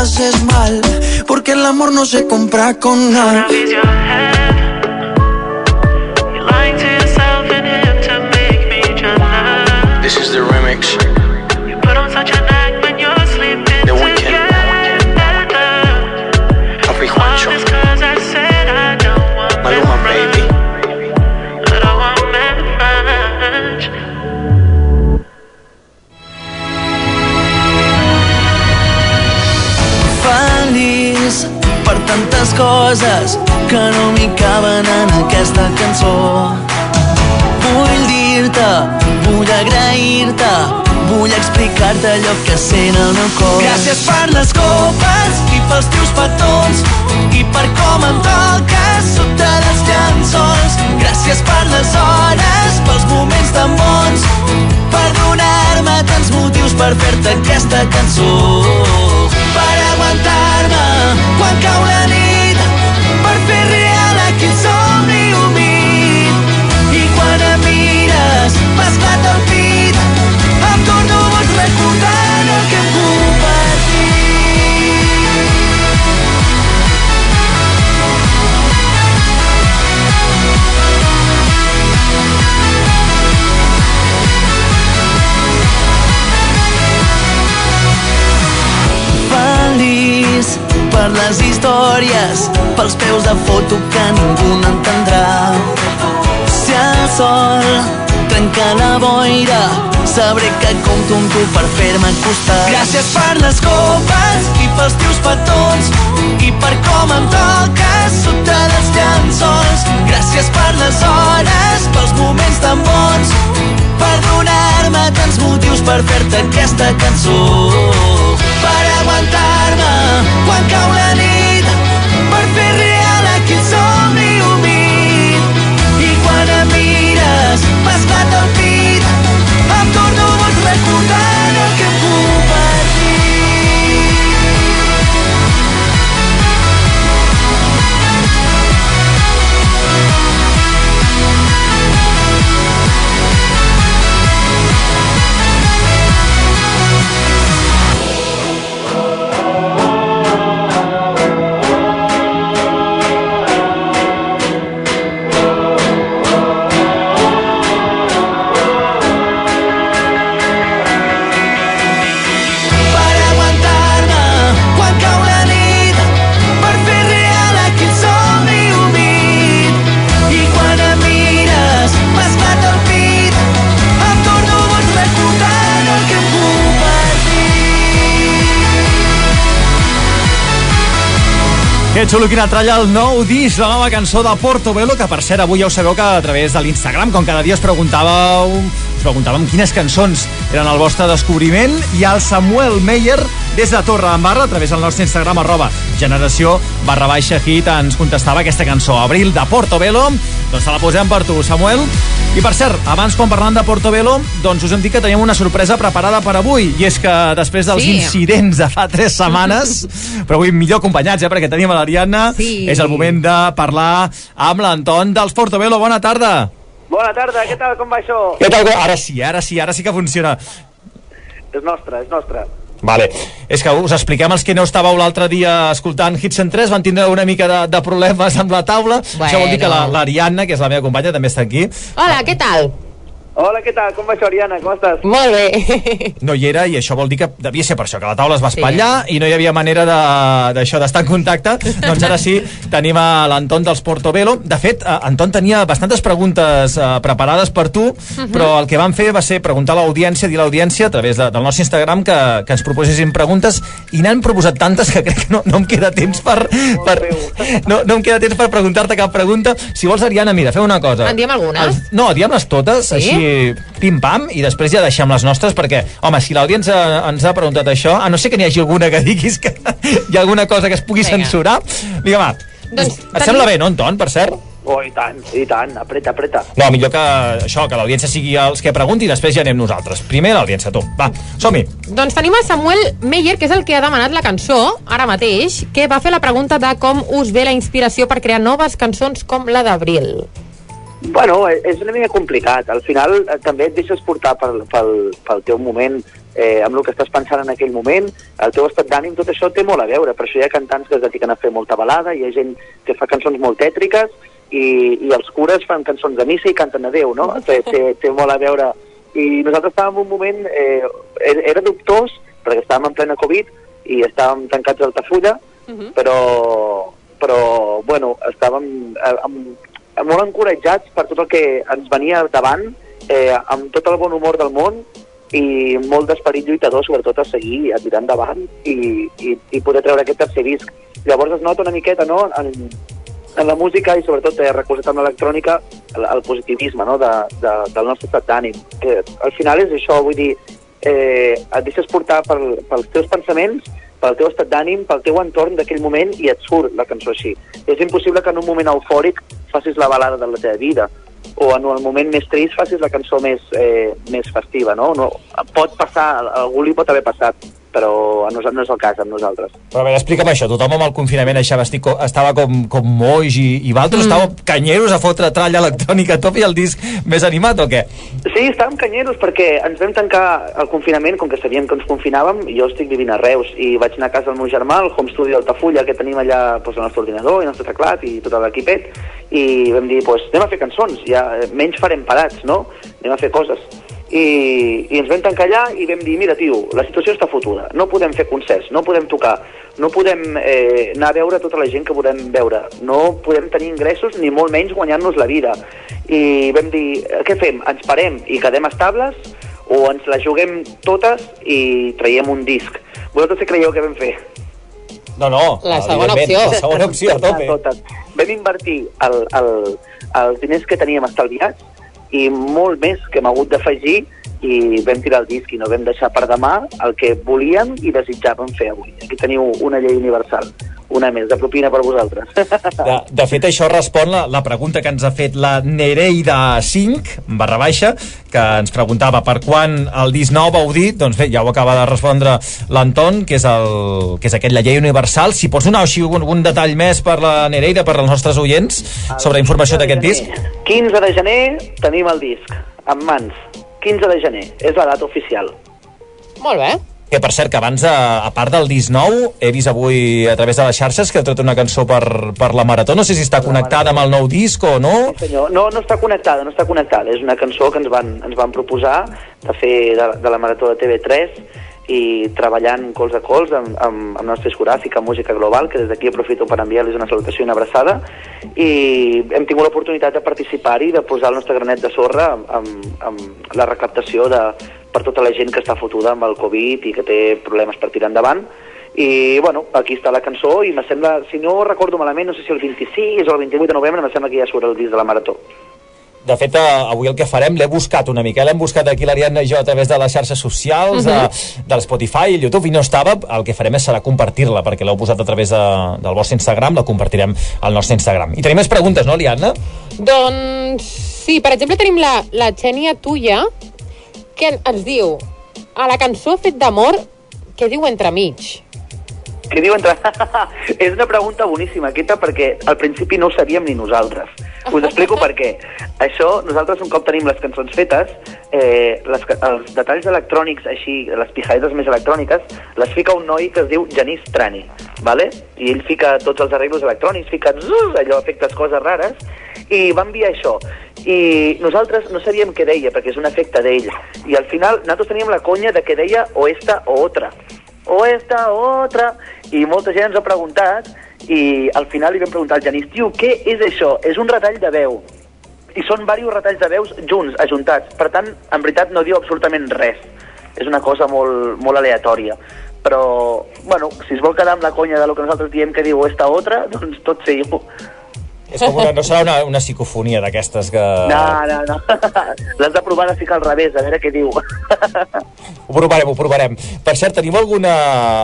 Speaker 15: Haces mal. Porque el amor no se compra con nada.
Speaker 4: Coses que no m'hi caben en aquesta cançó. Vull dir-te, vull agrair-te, vull explicar-te allò que sent el meu cor. Gràcies per les copes i pels teus petons i per com em toques sota les llençols. Gràcies per les hores, pels moments tan bons, per donar-me tants motius per fer-te aquesta cançó. Per aguantar-me quan cau la nit, les històries, pels peus de foto que ningú n'entendrà. Si el sol trenca la boira, sabré que compto amb tu per fer-me costat. Gràcies per les copes i pels teus petons i per com em toques sota les llençols. Gràcies per les hores, pels moments tan bons, per donar-me tants motius per fer-te aquesta cançó. Per aguantar-me. Quan cau la nit,
Speaker 2: xulo quina tralla el nou disc, la nova cançó de Portobello, que per cert avui ja ho sabeu que a través de l'Instagram, com cada dia us preguntàveu, us preguntàvem quines cançons eren el vostre descobriment, i el Samuel Meyer, des de Torre d'Embarra, a través del nostre Instagram, arroba generació barra baixa hit, ens contestava aquesta cançó, Abril de Portobello, doncs te la posem per tu, Samuel. I per cert, abans quan parlant de Portobello, doncs us hem dit que teníem una sorpresa preparada per avui, i és que després dels
Speaker 3: Sí.
Speaker 2: incidents de fa tres setmanes, [laughs] però avui millor acompanyats, eh, perquè tenim a l'Ariadna,
Speaker 3: Sí.
Speaker 2: és el moment de parlar amb l'Anton dels Portobello. Bona tarda.
Speaker 16: Bona tarda, què tal, com va això?
Speaker 2: Què tal? Ara sí, ara sí, ara sí que funciona.
Speaker 16: És nostre, és nostre.
Speaker 2: Vale. És que us expliquem els que no estàveu l'altre dia escoltant Hits en 3, van tindre una mica de, de problemes amb la taula. Bueno. Això vol dir que la- l'Ariadna, que és la meva companya, també està aquí.
Speaker 3: Hola, què tal?
Speaker 16: Hola, què tal? Com va això, Ariana? Com estàs?
Speaker 3: Molt bé.
Speaker 2: No hi era i això vol dir que devia ser per això, que la taula es va espatllar sí. i no hi havia manera de- d'això d'estar en contacte. doncs ara sí, tenim a l'Anton dels Portobello. De fet, eh, Anton tenia bastantes preguntes eh, preparades per tu, però el que vam fer va ser preguntar a l'audiència, dir a l'audiència a través de, del nostre Instagram que, que ens proposessin preguntes i n'han proposat tantes que crec que no, no em queda temps per, per no, no em queda temps per preguntar-te cap pregunta. Si vols, Ariana, mira, fem una cosa.
Speaker 3: En diem algunes?
Speaker 2: Els- no, diem-les totes,
Speaker 3: Sí?
Speaker 2: així pim-pam, i després ja deixem les nostres, perquè, home, si l'audiència ens ha preguntat això, a no ser que n'hi hagi alguna que diguis que [laughs] hi ha alguna cosa que es pugui
Speaker 16: Vinga.
Speaker 2: censurar, vinga, va.
Speaker 3: Doncs,
Speaker 2: Et sembla bé, no, Anton, per cert?
Speaker 16: Oh, i tant, i tant, apreta, apreta.
Speaker 2: No, millor que això, que l'audiència sigui els que pregunti i després ja anem nosaltres. Primer l'audiència, tu. Va, som-hi.
Speaker 3: Doncs tenim a Samuel Meyer, que és el que ha demanat la cançó, ara mateix, que va fer la pregunta de com us ve la inspiració per crear noves cançons com la d'Abril.
Speaker 16: Bueno, és una mica complicat. Al final eh, també et deixes portar pel, pel, pel teu moment, eh, amb el que estàs pensant en aquell moment, el teu estat d'ànim, tot això té molt a veure. Per això hi ha cantants que es dediquen a fer molta balada, hi ha gent que fa cançons molt tètriques, i, i els cures fan cançons de missa i canten a Déu, no? Té, té, té molt a veure. I nosaltres estàvem en un moment, eh, era, dubtós, perquè estàvem en plena Covid i estàvem tancats a Altafulla, però, però bueno, estàvem eh, amb molt encoratjats per tot el que ens venia davant, eh, amb tot el bon humor del món i molt d'esperit lluitador, sobretot a seguir, a tirar endavant i, i, i poder treure aquest tercer disc. Llavors es nota una miqueta no, en, en la música i sobretot eh, recolzat amb l'electrònica el, el positivisme no, de, de, del nostre estat d'ànim. Al final és això, vull dir, eh, et deixes portar pel, pels teus pensaments, pel teu estat d'ànim, pel teu entorn d'aquell moment i et surt la cançó així. És impossible que en un moment eufòric facis la balada de la teva vida o en el moment més trist facis la cançó més, eh, més festiva, no? no? Pot passar, algú li pot haver passat, però a nosaltres no és el cas amb nosaltres.
Speaker 2: Però a veure, explica'm això. Tothom amb el confinament això estic, estava com, com moix i, i vosaltres mm. estàveu canyeros a fotre tralla electrònica a top i el disc més animat o què?
Speaker 16: Sí, estàvem canyeros perquè ens vam tancar el confinament, com que sabíem que ens confinàvem, jo estic vivint a Reus i vaig anar a casa del meu germà, al home studio d'Altafulla, que tenim allà doncs, el nostre ordinador i el nostre teclat i tot l'equipet, i vam dir, doncs, anem a fer cançons, ja menys farem parats, no? Anem a fer coses. I, i ens vam tancar allà i vam dir, mira, tio, la situació està fotuda, no podem fer concerts, no podem tocar, no podem eh, anar a veure tota la gent que volem veure, no podem tenir ingressos ni molt menys guanyar-nos la vida. I vam dir, "Eh, què fem? Ens parem i quedem estables o ens la juguem totes i traiem un disc? Vosaltres què creieu que vam fer?
Speaker 2: No, no,
Speaker 3: La segona opció.
Speaker 2: La segona opció, a tope.
Speaker 16: Totes. Vam invertir el, el, els diners que teníem estalviats i molt més que hem hagut d'afegir i vam tirar el disc i no vam deixar per demà el que volíem i desitjàvem fer avui. Aquí teniu una llei universal, una més, de propina per vosaltres.
Speaker 2: De, de fet, això respon la, la pregunta que ens ha fet la Nereida 5, barra baixa, que ens preguntava per quan el disc nou vau dir, doncs bé, ja ho acaba de respondre l'Anton, que és, el, que és aquest la llei universal. Si pots donar així algun, algun detall més per la Nereida, per als nostres oients, sobre informació d'aquest disc?
Speaker 16: 15 de gener tenim el disc, en mans. 15 de gener, és la data oficial.
Speaker 3: Molt bé.
Speaker 2: Que, per cert, que abans, a, a part del disc nou, he vist avui a través de les xarxes que ha tret una cançó per, per la Marató. No sé si està connectada amb el nou disc o no.
Speaker 16: Senyor, no, no està connectada, no està connectada. És una cançó que ens van, ens van proposar de fer de, de la Marató de TV3 i treballant cols a cols amb, amb, amb nostra discogràfica Música Global, que des d'aquí aprofito per enviar-los una salutació i una abraçada, i hem tingut l'oportunitat de participar-hi, de posar el nostre granet de sorra amb, amb la recaptació de, per tota la gent que està fotuda amb el Covid i que té problemes per tirar endavant, I, bueno, aquí està la cançó i me sembla, si no recordo malament, no sé si el 26 o el 28 de novembre, me sembla que ja surt el disc de la Marató.
Speaker 2: De fet, eh, avui el que farem, l'he buscat una mica, l'hem buscat aquí l'Ariadna i jo a través de les xarxes socials,
Speaker 3: Mhm.
Speaker 2: de, del Spotify i el YouTube, i no estava, el que farem és serà compartir-la, perquè l'heu posat a través de, del vostre Instagram, la compartirem al nostre Instagram. I tenim més preguntes, no, Ariadna?
Speaker 3: Doncs sí, per exemple tenim la, la Xènia Tuya que ens diu a la cançó Fet d'amor què diu entremig?
Speaker 16: Què diu entre... [laughs] és una pregunta boníssima aquesta perquè al principi no ho sabíem ni nosaltres. Us explico per què. Això, nosaltres un cop tenim les cançons fetes, eh, les, els detalls electrònics, així, les pijades més electròniques, les fica un noi que es diu Genís Trani, vale? i ell fica tots els arreglos electrònics, fica zzz, allò, efectes, coses rares, i va enviar això. I nosaltres no sabíem què deia, perquè és un efecte d'ell. I al final nosaltres teníem la conya de que deia o esta o otra o esta otra, i molta gent ens ha preguntat, i al final li vam preguntar al Genís, tio, què és això? És un retall de veu. I són diversos retalls de veus junts, ajuntats. Per tant, en veritat no diu absolutament res. És una cosa molt, molt aleatòria. Però, bueno, si es vol quedar amb la conya de lo que nosaltres diem que diu esta otra, [laughs] doncs tot seguiu.
Speaker 2: És com una, no serà una, una psicofonia d'aquestes que...
Speaker 16: No, no, no. [laughs] L'has de provar de ficar al revés, a veure què diu. [laughs]
Speaker 2: Ho provarem, ho provarem. Per cert, tenim alguna,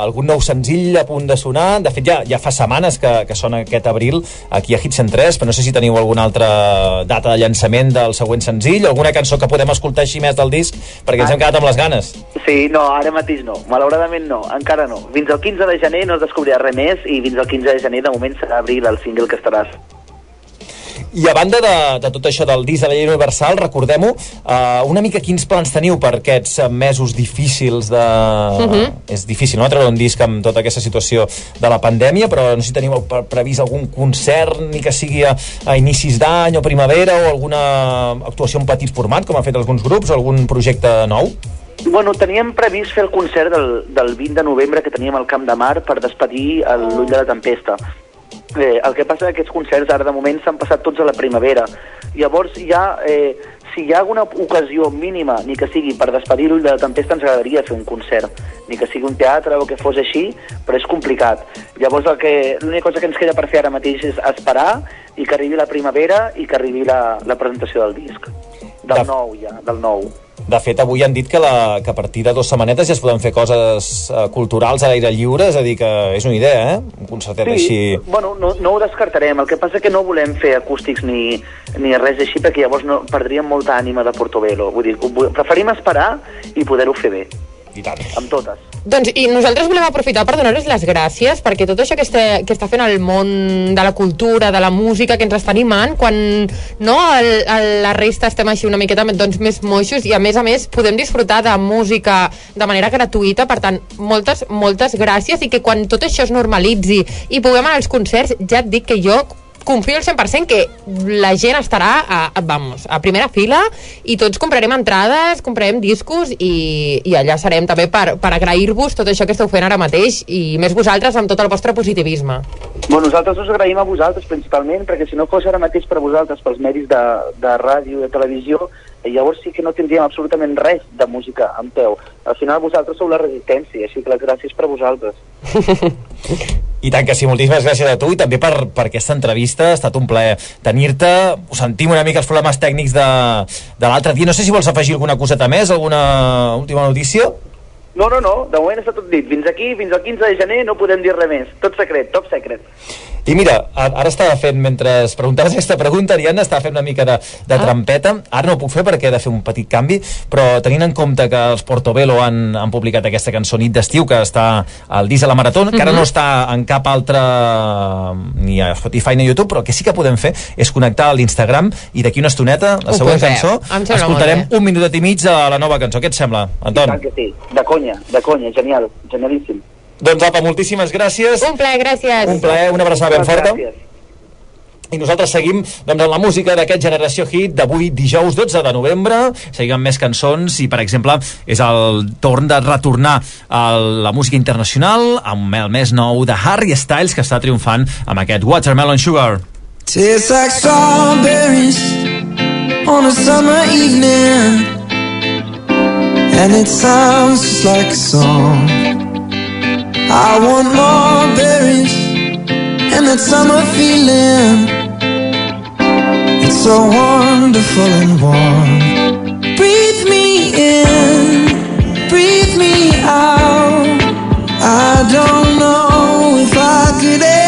Speaker 2: algun nou senzill a punt de sonar? De fet, ja, ja fa setmanes que, que sona aquest abril aquí a Hit 103, però no sé si teniu alguna altra data de llançament del següent senzill, alguna cançó que podem escoltar així més del disc, perquè ens hem quedat amb les ganes.
Speaker 16: Sí, no, ara mateix no. Malauradament no, encara no. Fins al 15 de gener no es descobrirà res més i fins al 15 de gener de moment serà abril el single que estaràs.
Speaker 2: I a banda de, de tot això del disc de la llei universal, recordem-ho, uh, una mica quins plans teniu per aquests eh, mesos difícils de...
Speaker 3: Mhm.
Speaker 2: És difícil, no?, treure un disc amb tota aquesta situació de la pandèmia, però no sé si teniu pre- previst algun concert, ni que sigui a, a inicis d'any o primavera, o alguna actuació en petit format, com han fet alguns grups, o algun projecte nou?
Speaker 16: Bueno, teníem previst fer el concert del, del 20 de novembre que teníem al Camp de Mar per despedir el- l'Ull de la Tempesta. Eh, el que passa és que aquests concerts ara de moment s'han passat tots a la primavera. Llavors ja, eh, si hi ha alguna ocasió mínima, ni que sigui per despedir l'Ull de la Tempesta, ens agradaria fer un concert. Ni que sigui un teatre o que fos així, però és complicat. Llavors l'única cosa que ens queda per fer ara mateix és esperar i que arribi la primavera i que arribi la, la presentació del disc. Del nou ja, del nou.
Speaker 2: De fet, avui han dit que, la, que a partir de dues setmanetes ja es poden fer coses eh, culturals a l'aire lliure, és a dir, que és una idea, eh? Un concertet
Speaker 16: Sí,
Speaker 2: així...
Speaker 16: bueno, no, no ho descartarem. El que passa que no volem fer acústics ni, ni res així perquè llavors no, perdríem molta ànima de Portobello. Vull dir, preferim esperar i poder-ho fer bé.
Speaker 2: I tant.
Speaker 16: Amb totes.
Speaker 3: Doncs, i nosaltres volem aprofitar per donar-los les gràcies perquè tot això que està, que està fent el món de la cultura, de la música, que ens està animant, quan no, el, el, la resta estem així una miqueta doncs, més moixos i a més a més podem disfrutar de música de manera gratuïta, per tant, moltes, moltes gràcies i que quan tot això es normalitzi i puguem anar als concerts, ja et dic que jo confio al 100% que la gent estarà a, a, vamos, a primera fila i tots comprarem entrades, comprarem discos i, i allà serem també per, per agrair-vos tot això que esteu fent ara mateix i més vosaltres amb tot el vostre positivisme.
Speaker 16: Bueno, nosaltres us agraïm a vosaltres principalment, perquè si no fos ara mateix per vosaltres, pels mèrits de, de ràdio de televisió, llavors sí que no tindríem absolutament res de música amb peu. Al final vosaltres sou la resistència, així que les gràcies per vosaltres. [laughs]
Speaker 2: I tant que sí, moltíssimes gràcies a tu i també per, per aquesta entrevista, ha estat un plaer tenir-te, ho sentim una mica els problemes tècnics de, de l'altre dia, no sé si vols afegir alguna coseta més, alguna última notícia?
Speaker 16: No, no, no, de moment està tot dit. Fins aquí, fins al 15 de gener, no podem dir res més. Tot secret, top secret.
Speaker 2: I mira, ara estava fent, mentre es preguntaves [laughs] aquesta pregunta, Ariadna estava fent una mica de, de
Speaker 3: Ah.
Speaker 2: trampeta. Ara no ho puc fer perquè he de fer un petit canvi, però tenint en compte que els Portobello han, han publicat aquesta cançó Nit d'estiu, que està al disc de la Marató, que ara
Speaker 3: Mhm.
Speaker 2: no està en cap altre ni a Spotify ni a YouTube, però el que sí que podem fer és connectar a l'Instagram i d'aquí una estoneta, la
Speaker 3: Ho
Speaker 2: següent cançó, escoltarem un minutet i mig de la nova cançó. Què et sembla,
Speaker 16: I
Speaker 2: Anton?
Speaker 16: tant que sí, de conya, de conya, genial, genialíssim.
Speaker 2: Doncs apa, moltíssimes gràcies.
Speaker 3: Un plaer, gràcies.
Speaker 2: Un plaer, una abraçada ben forta.
Speaker 16: gràcies.
Speaker 2: I nosaltres seguim doncs, amb la música d'aquest Generació Hit d'avui dijous 12 de novembre. Seguim amb més cançons i, per exemple, és el torn de retornar a la música internacional amb el més nou de Harry Styles que està triomfant amb aquest Watermelon Sugar.
Speaker 15: Tastes like strawberries on a summer evening, and it sounds just like a song. I want more berries and that summer feeling. It's so wonderful and warm. Breathe me in, breathe me out. I don't know if I could ever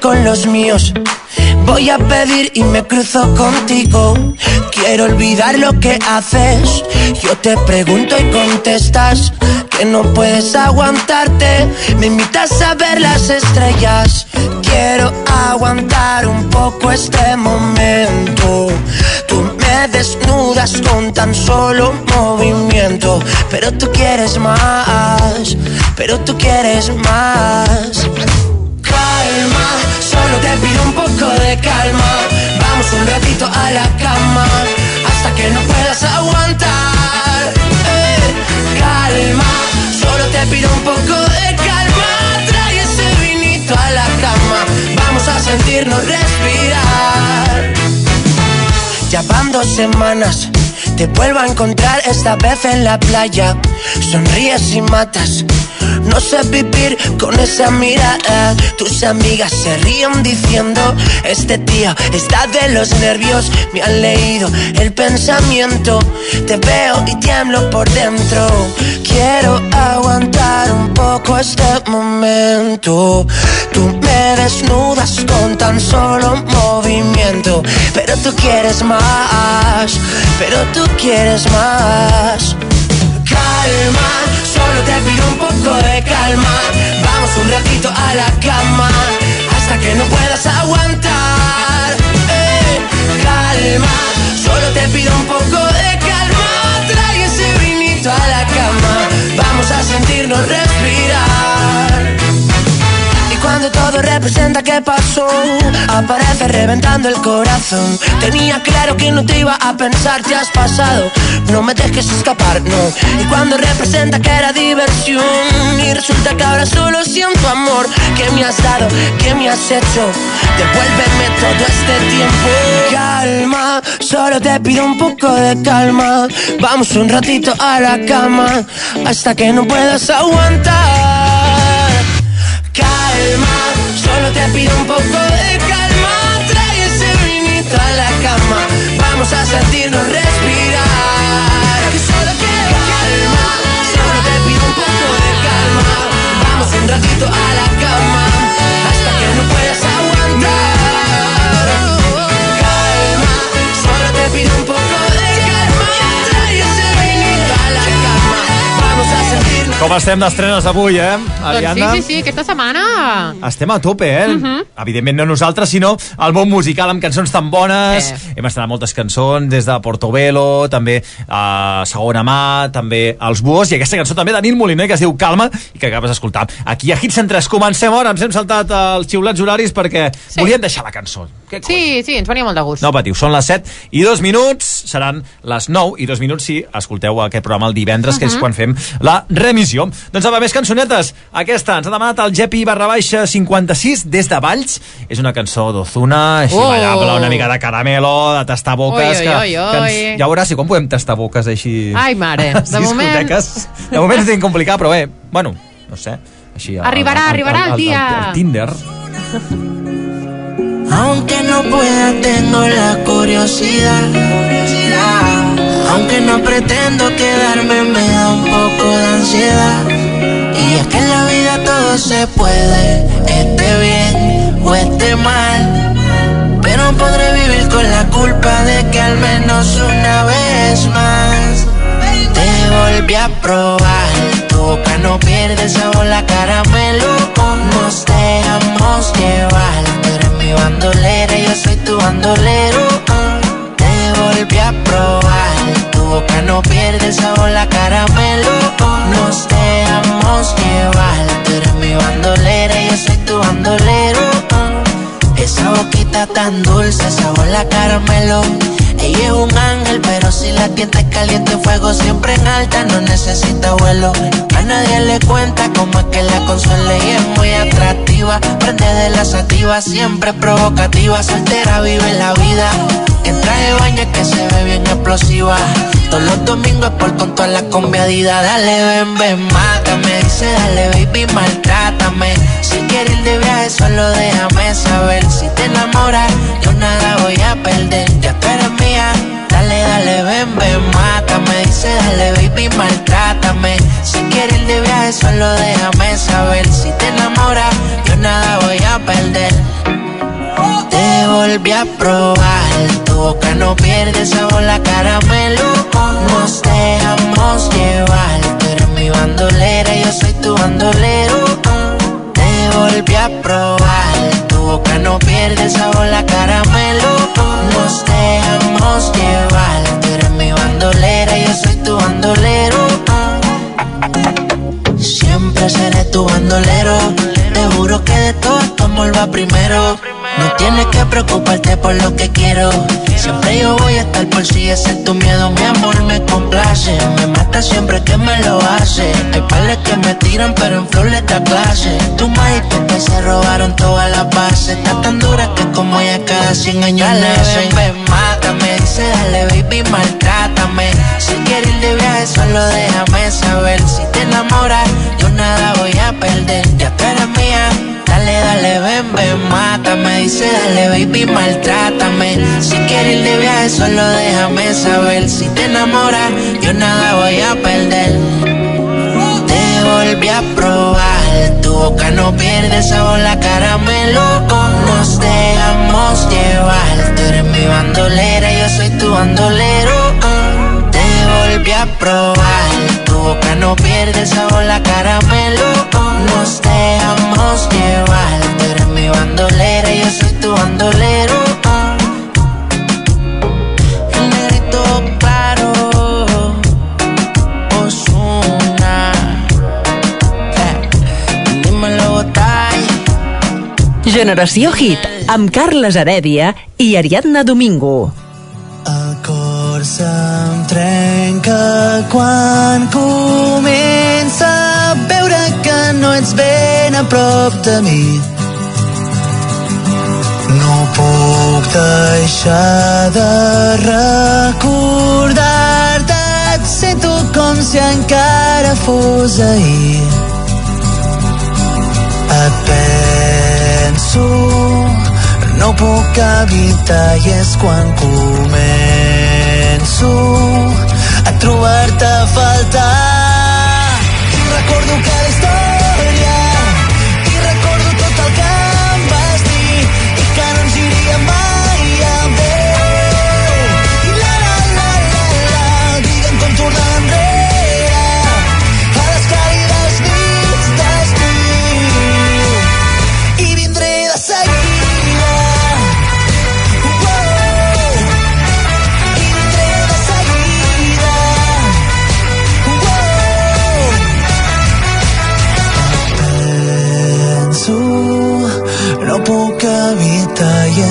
Speaker 17: con los míos, voy a pedir y me cruzo contigo. Quiero olvidar lo que haces. Yo te pregunto y contestas que no puedes aguantarte. Me invitas a ver las estrellas. Quiero aguantar un poco este momento. Tú me desnudas con tan solo movimiento. Pero tú quieres más, pero tú quieres más. Pido un poco de calma. Vamos un ratito a la cama hasta que no puedas aguantar. Eh, calma, solo te pido un poco de calma. Trae ese vinito a la cama. Vamos a sentirnos respirar. Ya van dos semanas. Te vuelvo a encontrar esta vez en la playa. Sonríes y matas. No sé vivir con esa mirada. Tus amigas se ríen diciendo: Este tío está de los nervios. Me han leído el pensamiento. Te veo y tiemblo por dentro. Quiero aguantar poco este momento. Tú me desnudas con tan solo movimiento. Pero tú quieres más. Pero tú quieres más. Calma, solo te pido un poco de calma. Vamos un ratito a la cama hasta que no puedas aguantar. Eh, calma, solo te pido un poco de calma. Sentirnos respirar. Cuando todo representa qué pasó, aparece reventando el corazón. Tenía claro que no te iba a pensar, te has pasado. No me dejes escapar, no. Y cuando representa que era diversión, y resulta que ahora solo siento amor. ¿Qué me has dado? ¿Qué me has hecho? Devuélveme todo este tiempo. Calma, solo te pido un poco de calma. Vamos un ratito a la cama hasta que no puedas aguantar. Calma, te pido un poco de calma. Trae ese vinito a la cama. Vamos a sentirnos respirar. Que solo quiero calma, solo te pido un poco de calma. Vamos un ratito a la cama
Speaker 2: Com estem d'estrenes avui, eh,
Speaker 3: Doncs sí,
Speaker 2: Ariadna?
Speaker 3: sí, sí, aquesta setmana...
Speaker 2: Estem a tope, eh?
Speaker 3: Mhm.
Speaker 2: Evidentment no nosaltres, sinó el món musical amb cançons tan bones. Hem estrenat moltes cançons, des de Portobello, també a Segona Mà, també als Buos, i aquesta cançó també de Nil Moliner, que es diu Calma, i que acabes d'escoltar. Aquí a Hits en 3 comencem ara, ens hem saltat els xiulats horaris perquè sí. volíem deixar la cançó. Què
Speaker 3: Sí, sí, ens venia molt de gust.
Speaker 2: no patiu, són les 7 i 2 minuts, seran les 9 i 2 minuts si escolteu aquest programa el divendres, que és
Speaker 3: Mhm.
Speaker 2: quan fem la remissió. Doncs apa, més cançonetes. Aquesta ens ha demanat el Jepi barra baixa 56 des de Valls. És una cançó d'Ozuna, així
Speaker 3: Oh.
Speaker 2: ballable, una mica de caramelo, de tastar boques.
Speaker 3: Oi, oi,
Speaker 2: que,
Speaker 3: oi,
Speaker 2: que ens,
Speaker 3: oi.
Speaker 2: ja veuràs si quan podem tastar boques així...
Speaker 3: Ai, mare, [laughs] de moment-.
Speaker 2: De moment és complicat, però bé, bueno, no sé. Així, al-
Speaker 3: Arribarà,
Speaker 2: al-
Speaker 3: arribarà el
Speaker 2: al-
Speaker 3: dia.
Speaker 2: al- al Tinder.
Speaker 18: Aunque no pueda, tengo la curiosidad. Aunque no pretendo quedarme, me da un poco de ansiedad. Y es que en la vida todo se puede, esté bien o esté mal. Pero podré vivir con la culpa de que al menos una vez más te volví a probar. Tu boca no pierde sabor, la caramelo. Nos dejamos llevar. Tú eres mi bandolera, yo soy tu bandolero. Te volví a probar. Boca no pierde sabor, la caramelo. Nos dejamos llevar. Tú eres mi bandolera, yo soy tu bandolero. Esa boquita tan dulce, sabor la caramelo. Ella es un ángel, pero si la tienta es caliente, fuego siempre en alta, no necesita vuelo. A nadie le cuenta cómo es que la consuela y es muy atractiva. Prende de la sativa, siempre provocativa, soltera vive la vida. En traje baño que se ve bien explosiva. Todos los domingos por con toda la combiadida. Dale, ven, ven, mátame. Dice, dale, baby, maltrátame. Si quieres ir de viaje, solo déjame saber. Si te enamoras, yo nada voy a perder. Ya tú eres mía. Dale, dale, ven, ven, mátame. Dice, dale, baby, maltrátame. Si quieres ir de viaje, solo déjame saber. Si te enamoras, yo nada voy a perder. Te volví a probar, tu boca no pierde sabor, la caramelo. Volví a probar, tu boca no pierde sabor, la caramelo. Nos dejamos llevar, tú eres mi bandolera, yo soy tu bandolero. Siempre seré tu bandolero. Te juro que de todo tu amor va primero. No tienes que preocuparte por lo que quiero. Siempre yo voy a estar por si ese es tu miedo. Mi amor me complace. Me mata siempre que me lo hace. Hay pales que me tiran, pero en flor le da clase. Tu maestro que se robaron todas las bases. Está tan dura que como ella cada 100 años nace. Ven, mátame. Dice, dale, baby, maltrátame. Si quieres ir de viaje, solo déjame saber. Si te enamoras, yo nada voy a perder. Ya tú eres mía. Dale, dale, ven, ven, mátame. Dice, dale, baby, maltrátame. Si quieres ir de viaje, solo déjame saber. Si te enamoras, yo nada voy a perder. Te volví a probar, tu boca no pierde sabor, la caramelo. Nos dejamos llevar. Tú eres mi bandolera, yo soy tu bandolero. Te volví a probar, tu boca no pierde sabor, la caramelo. Nos dejamos llevar. Tú eres mi bandolera, yo soy tu bandolero. El negrito claro, Ozuna. Eh, Dímelo, Botay.
Speaker 5: Generació Hit, amb Carles Heredia i Ariadna Domingo.
Speaker 17: Cor se'm trenca quan comença no ets ben a prop de mi. No puc deixar de recordar-te, et sento com si encara fos ahir. Et penso, no puc evitar i és quan començo a trobar-te a faltar. Recordo cada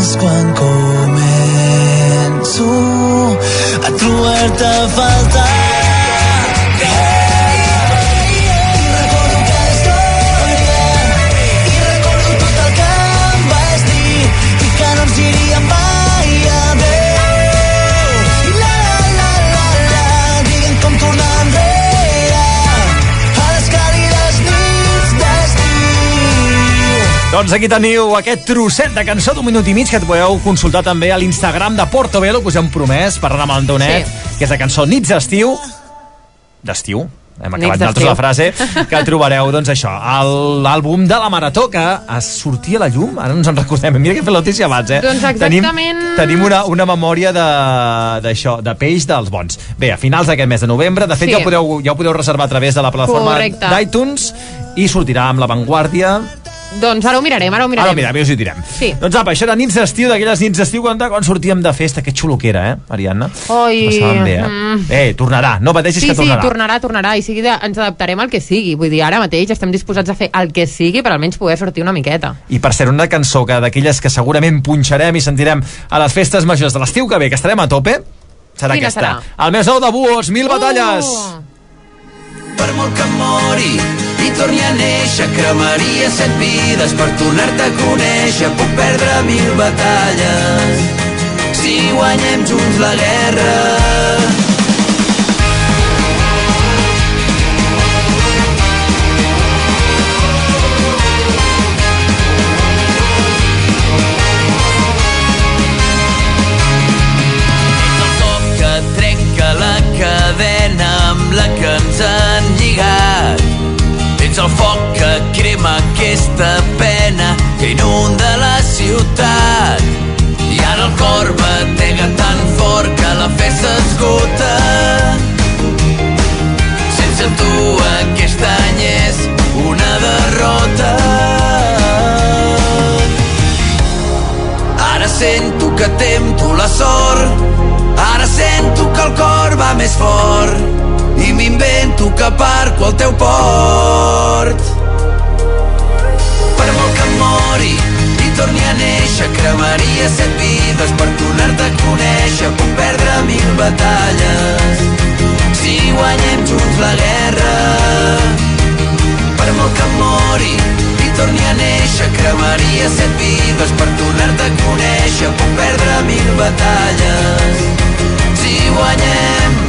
Speaker 17: és quan començo a trobar-te a faltar.
Speaker 2: Doncs aquí teniu aquest trosset de cançó d'un minut i mig que et podeu consultar també a l'Instagram de Portobello, que us hem promès, parlant amb l'Antonet, sí. que és la cançó Nits d'estiu. D'estiu? Hem acabat nosaltres la frase, que trobareu, doncs això, l'àlbum de la Marató, que es sortia a la llum, ara no ens en recordem, mira que he fet la notícia abans, eh?
Speaker 3: Doncs exactament-
Speaker 2: Tenim, tenim una, una memòria de- d'això, de, peix dels bons. Bé, a finals d'aquest mes de novembre, de fet
Speaker 3: Sí.
Speaker 2: ja, ho podeu, ja ho podeu reservar a través de la plataforma d'iTunes i sortirà amb l'avantguàrdia
Speaker 3: Doncs ara ho mirarem, ara ho mirarem.
Speaker 2: Ara mira, bé us hi direm.
Speaker 3: Sí.
Speaker 2: Doncs apa, això era nits d'estiu, d'aquelles nits d'estiu quan, quan sortíem de festa. Que xulo que era, eh, Ariadna?
Speaker 3: Oi,
Speaker 2: Passàvem bé, eh?
Speaker 3: mm.
Speaker 2: Eh, tornarà, no pateixis
Speaker 3: Sí,
Speaker 2: que
Speaker 3: sí,
Speaker 2: tornarà.
Speaker 3: tornarà, tornarà, i sigui de, ens adaptarem al que sigui. Vull dir, ara mateix estem disposats a fer el que sigui per almenys poder sortir una miqueta.
Speaker 2: I per ser una cançó que d'aquelles que segurament punxarem i sentirem a les festes majors de l'estiu que ve, que estarem a tope, serà
Speaker 3: Quina
Speaker 2: aquesta.
Speaker 3: serà?
Speaker 2: El mes nou de Buos, mil batalles!
Speaker 4: Per molt que mori i torni a néixer, cremaria set vides per tornar-te a conèixer. Puc perdre mil batalles si guanyem junts la guerra. Amb la que ens han lligat. Ets el foc que crema aquesta pena que inunda la ciutat. I ara el cor batega tan fort que la fe s'esgota. Sense tu aquest any és una derrota. Ara sento que tempto la sort Ara sento que el cor va més fort m'invento que aparco al teu port. Per molt que em mori i torni a néixer Cremaria set vides per tornar-te a conèixer Puc perdre mil batalles. Si guanyem junts la guerra. Per molt que em mori i torni a néixer cremaria set vides per tornar-te a conèixer puc perdre mil batalles. Si guanyem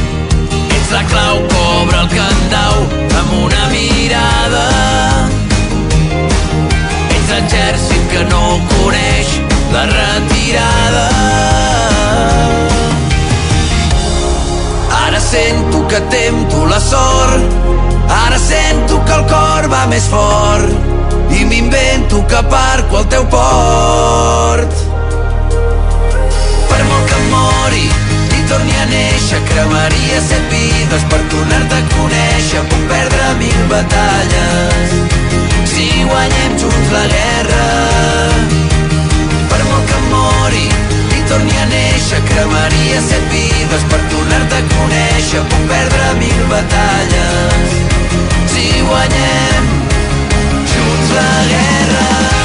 Speaker 4: una mirada. Ets l'exèrcit que no coneix la retirada. Ara sento que tempto la sort Ara sento que el cor va més fort i m'invento que aparco al teu port. mori i torni a néixer, cremaria set vides per tornar-te a conèixer. Puc perdre mil batalles si guanyem junts la guerra. Per molt que mori i torni a néixer, cremaria set vides per tornar-te a conèixer. Puc perdre mil batalles si guanyem junts la guerra.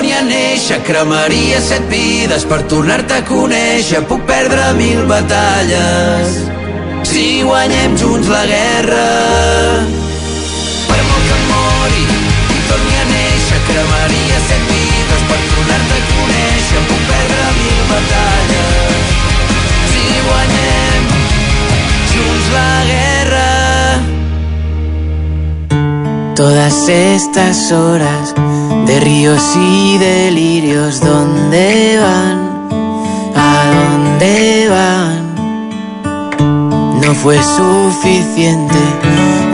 Speaker 4: Torni a néixer, cremaria set vides per tornar-te a conèixer. Puc perdre mil batalles si guanyem junts la guerra. Per molt que mori i torni a néixer, cremaria set vides per tornar-te a conèixer. Puc perdre mil batalles si guanyem junts la guerra.
Speaker 15: Todas estas horas de ríos y delirios, ¿dónde van? ¿A dónde van? No fue suficiente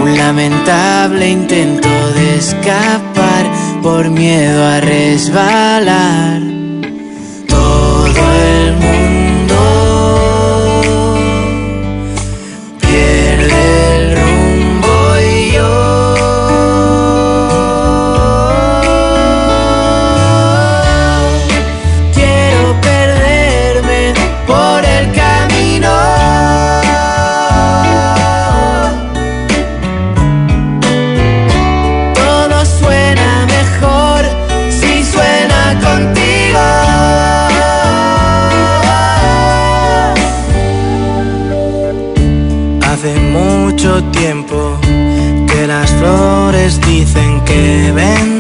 Speaker 15: un lamentable intento de escapar por miedo a resbalar.
Speaker 2: deben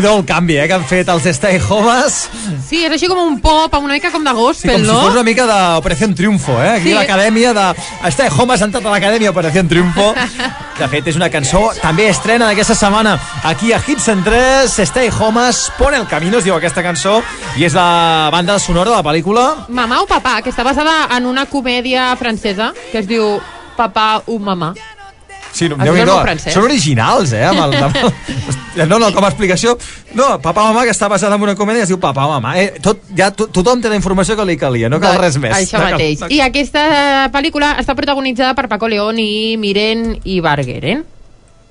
Speaker 2: nhi el canvi, eh, que han fet els Stay Homes.
Speaker 3: Sí, és així com un pop, una mica com de
Speaker 2: Sí,
Speaker 3: gospel,
Speaker 2: com si
Speaker 3: no?
Speaker 2: fos una mica d'Operació Triunfo, eh? Aquí
Speaker 3: Sí.
Speaker 2: l'acadèmia de... Stay Homes ha entrat a l'acadèmia Operació Triunfo. [laughs] De fet, és una cançó també estrena d'aquesta setmana aquí a Hits en 3. Stay Homes, Pon el camino, es diu aquesta cançó, i és la banda sonora de la pel·lícula
Speaker 3: Mamà o papà, que està basada en una comèdia francesa que es diu Papà o mamà.
Speaker 2: Sí, no,
Speaker 3: meu francès.
Speaker 2: Són originals, eh? Amb el, [laughs] amb el, no, no, com a explicació. No, Papa Mamà, que està basada en una comèdia, es diu Papa Mamà. Eh, tot, ja to, tothom té la informació que li calia, no cal res més.
Speaker 3: Això
Speaker 2: No cal-
Speaker 3: mateix. I aquesta pel·lícula està protagonitzada per Paco León i Miren Ibargueren.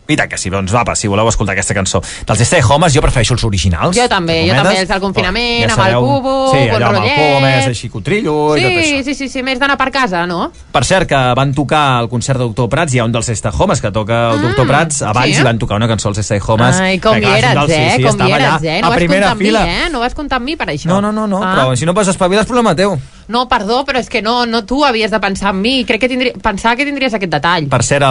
Speaker 2: I tant que sí, doncs va, si voleu escoltar aquesta cançó. Dels Stay Homes jo prefereixo els originals.
Speaker 3: Jo també, jo també, els del confinament,
Speaker 2: Ja
Speaker 3: amb el
Speaker 2: sabeu,
Speaker 3: cubo,
Speaker 2: sí,
Speaker 3: bon
Speaker 2: allò amb el
Speaker 3: rotllet.
Speaker 2: cubo més així cotrillo i tot això.
Speaker 3: Sí, sí, sí, sí, més d'anar per casa, no?
Speaker 2: Per cert, que van tocar al concert de Doctor Prats, hi ha un dels Stay Homes que toca el Doctor Prats, abans
Speaker 3: sí?
Speaker 2: hi van tocar una cançó als Stay Homes.
Speaker 3: Ai, com hi eres, eh?
Speaker 2: sí, sí,
Speaker 3: com hi eres, eh? No vas comptar amb mi,
Speaker 2: fila.
Speaker 3: eh? No vas comptar amb mi per això.
Speaker 2: No, no, no, no
Speaker 3: Ah.
Speaker 2: però si no vas espavilar és problema teu.
Speaker 3: No, perdó, però és que no, no tu havies de pensar en mi. Crec que tindria, pensava que tindries aquest detall.
Speaker 2: Per cert,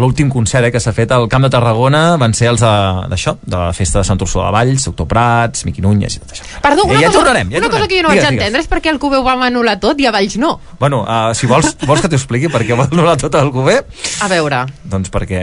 Speaker 2: l'últim concert eh, que s'ha fet al Camp de Tarragona van ser els de- d'això, de, la festa de Sant Ursula de Valls, Doctor Prats, Miqui Núñez i tot això.
Speaker 3: Perdó, una,
Speaker 2: Eh, ja
Speaker 3: cosa,
Speaker 2: tornarem, ja
Speaker 3: una cosa
Speaker 2: tornarem.
Speaker 3: que jo no
Speaker 2: Digues,
Speaker 3: vaig
Speaker 2: digues.
Speaker 3: entendre és per què el Cube ho va anul·lar tot i a Valls no.
Speaker 2: Bueno, uh, si vols, vols que t'ho expliqui per què va anul·lar tot el Cuber?
Speaker 3: A veure,
Speaker 2: Doncs perquè...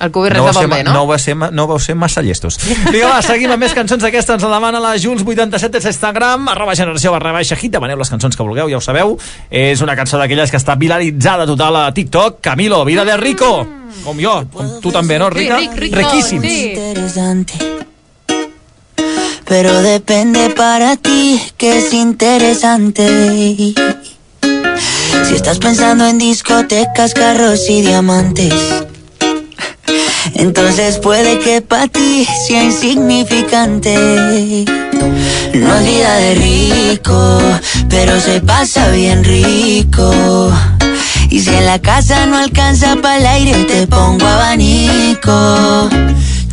Speaker 3: el Cube res
Speaker 2: no
Speaker 3: de bé, no?
Speaker 2: no, vau ser, no vau ser massa llestos. Vinga, va, seguim amb més cançons d'aquestes. Ens la demana la Jules87 des Instagram, arroba generació barra baixa hit. Demaneu les cançons que vulgueu, ja ho sabeu. És una cançó d'aquelles que està viralitzada total a TikTok. Camilo, vida de rico. Com jo, com tu també, no, Rica? Riquíssims.
Speaker 7: Interesante. Pero depende para ti que es interesante. Si estás pensando en discotecas, carros y diamantes, entonces puede que para ti sea insignificante. No es vida de rico, pero se pasa bien rico. Y si en la casa no alcanza para el aire, te pongo abanico.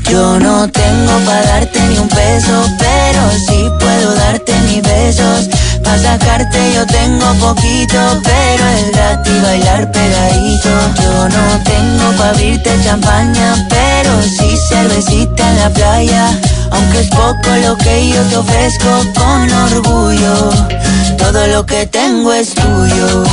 Speaker 7: Yo no tengo para darte ni un peso, pero sí puedo darte mis besos. Para sacarte yo tengo poquito, pero es gratis bailar pegadito. Yo no tengo para abrirte champaña, pero sí cervecita en la playa. Aunque es poco lo que yo te ofrezco con orgullo, todo lo que tengo es tuyo.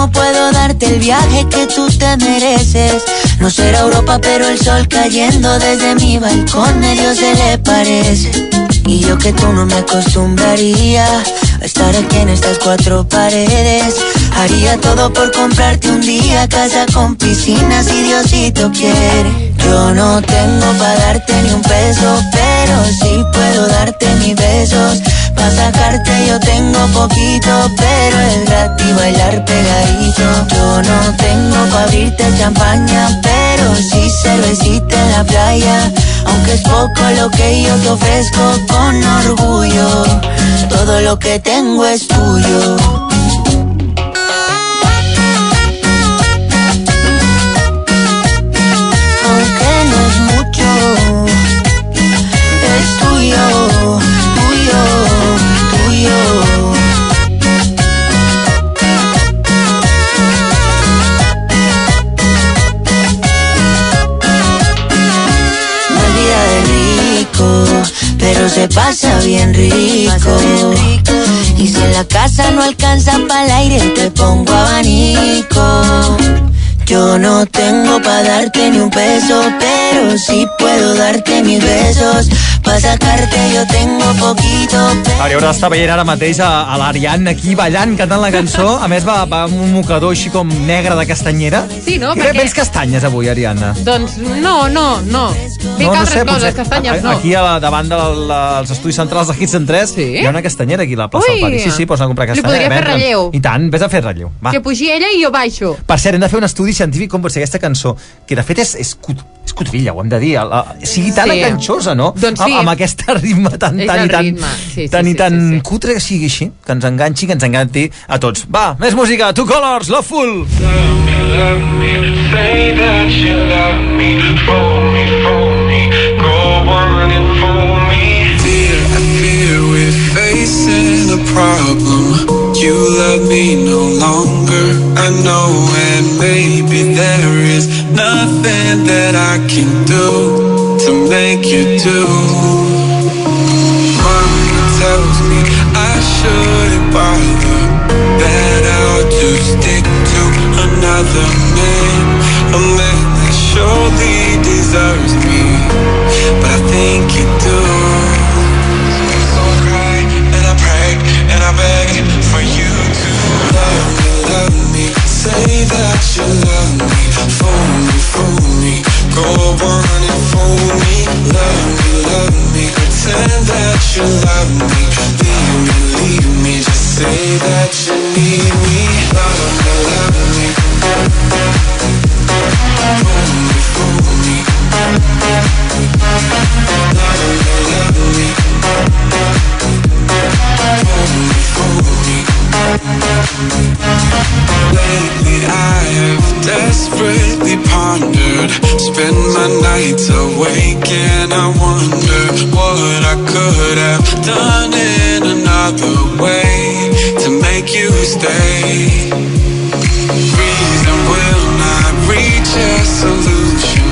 Speaker 7: Mismo puedo darte el viaje que tú te mereces. No será Europa, pero el sol cayendo desde mi balcón a Dios se le parece. Y yo que tú no me acostumbraría a estar aquí en estas cuatro paredes. Haría todo por comprarte un día casa con piscina si Diosito quiere. Yo no tengo para darte ni un peso, pero sí puedo darte mis besos. Para sacarte yo tengo poquito, pero es gratis bailar pegadito. Yo no tengo para abrirte champaña, pero sí cervecita en la playa. Aunque es poco lo que yo te ofrezco con orgullo, todo lo que tengo es tuyo. Darte ni un peso, pero sí puedo darte mis besos. Para sacarte yo tengo poquito,
Speaker 2: Hauríeu d'estar veient ara mateix a, a l'Ariadna aquí ballant, cantant la cançó. A més, va, va amb un mocador així com negre de castanyera.
Speaker 3: Sí, no?
Speaker 2: Què
Speaker 3: Perquè...
Speaker 2: vens castanyes avui, Ariadna?
Speaker 3: Doncs no, no, no. Vinc altres coses, castanyes no.
Speaker 2: Aquí a la, davant dels de, estudis centrals de Hits en 3 sí? hi ha una castanyera aquí a la plaça
Speaker 3: Ui!
Speaker 2: del Pati. Sí, sí, pots anar a comprar
Speaker 3: Li
Speaker 2: castanya.
Speaker 3: podria fer relleu.
Speaker 2: I tant, vés a fer relleu. Va.
Speaker 3: Que pugi ella i jo baixo.
Speaker 2: Per cert, hem de fer un estudi científic com pot ser aquesta cançó, que de fet és, és, cut, és ho hem de dir, la, sigui tan
Speaker 3: Sí.
Speaker 2: enganxosa, no?
Speaker 3: Doncs sí.
Speaker 2: Amb, amb aquest [laughs] ritme tan, tan
Speaker 3: el
Speaker 2: i tan,
Speaker 3: ritme, sí, sí,
Speaker 2: tan, i
Speaker 3: sí,
Speaker 2: tan
Speaker 3: sí, sí.
Speaker 2: cutre que sigui així, que ens enganxi, que ens enganti a tots. Va, més música, Two Colors, Love Full!
Speaker 19: Love me, say that you love me, fool me, fool me, go on and fool me.
Speaker 10: Dear, I fear we're facing a problem. You love me no longer, I know, and maybe there is nothing that I can do to make you do. Mommy tells me I shouldn't bother. Better to stick to another man, a man that surely deserves me. But I think you do. So I cry and I pray and I beg for you to love me, love me. Say that you love me, fool me, me. Go on and fool me, love me, love me. Pretend that you love me, leave me, leave me. Just say that you need me, love me, love me. Fool me, fool me. Love me, love me. Fool me, fool me. Lately I have desperately pondered Spend my nights awake and I wonder What I could have done in another way To make you stay. Reason will not reach a solution.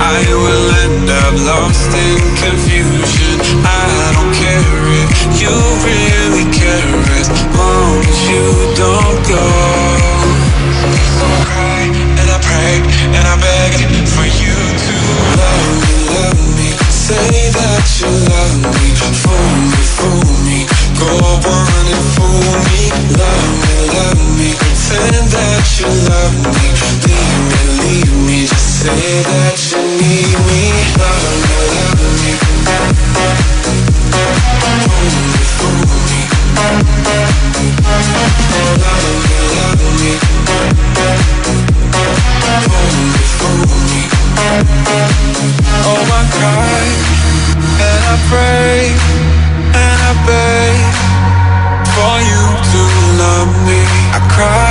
Speaker 10: I will end up lost in confusion. I don't care if you really care As long as you don't go and I pray and I beg for you to love me, love me Say that you love me, fool me, fool me. Go on and fool me, love me, love me. Pretend that you love me, leave me, leave me. Just say that you need me, love me, love me. Fool me, fool me, love me I and I beg for you to love me. I cry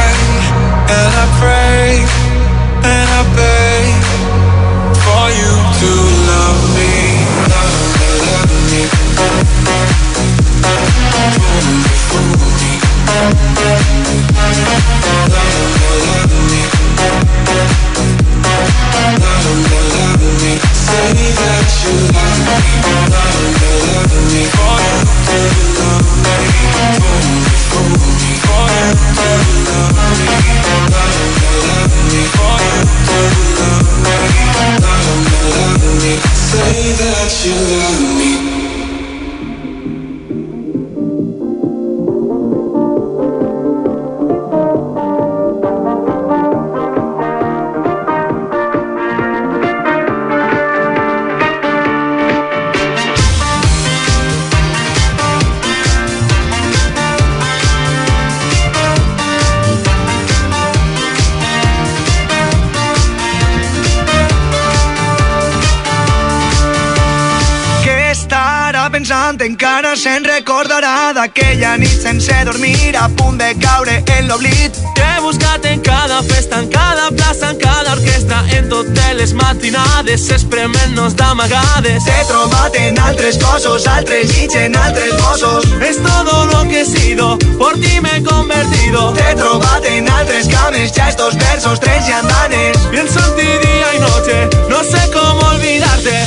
Speaker 20: sense dormir a punt de caure en l'oblit.
Speaker 21: T'he buscat en cada festa, en cada plaça, en cada orquestra, en totes les matinades, esprement-nos d'amagades.
Speaker 20: T'he trobat en altres cossos, altres llits en altres bossos.
Speaker 21: Es todo lo que he sido, por ti me he convertido.
Speaker 20: T'he trobat en altres cames, ja estos versos, trens i andanes.
Speaker 21: Pienso en ti día y noche, no sé cómo olvidarte.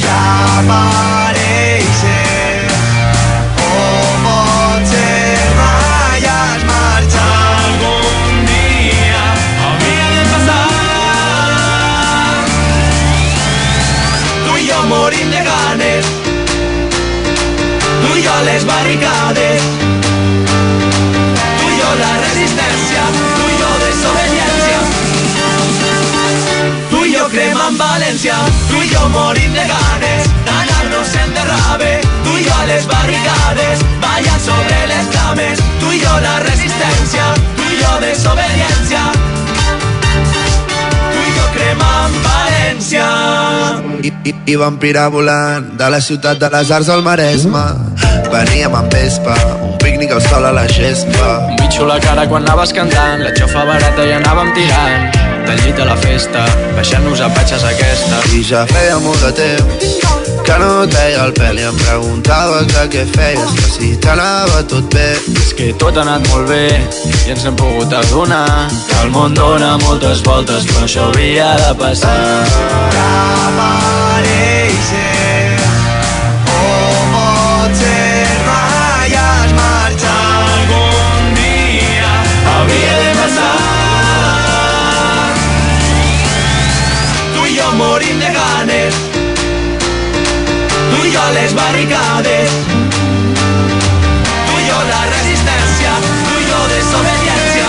Speaker 20: Les barricades, tu i jo la resistència, tu i jo desobediència. Tu i jo cremant València, tu i jo morim de ganes d'anar-nos en tu i jo a les barricades, ballant sobre les cames, tu i jo la resistència, tu i jo desobediència. Tu i València.
Speaker 15: I, i, i vam pirar volant de la ciutat de les arts al Maresme. Veníem amb vespa, un pícnic al sol a la gespa.
Speaker 22: Un bitxo a la cara quan anaves cantant, la xofa barata i anàvem tirant. Del llit a la festa, baixant-nos a patxes aquesta.
Speaker 15: I ja feia molt de temps que no et veia el pèl i em preguntaves de què feies, que si t'anava tot bé.
Speaker 22: És que tot ha anat molt bé i ens hem pogut adonar que el món dona moltes voltes, però això havia de passar.
Speaker 20: Apareixer, les barricades. Tú y yo la resistencia, tú y yo desobediencia.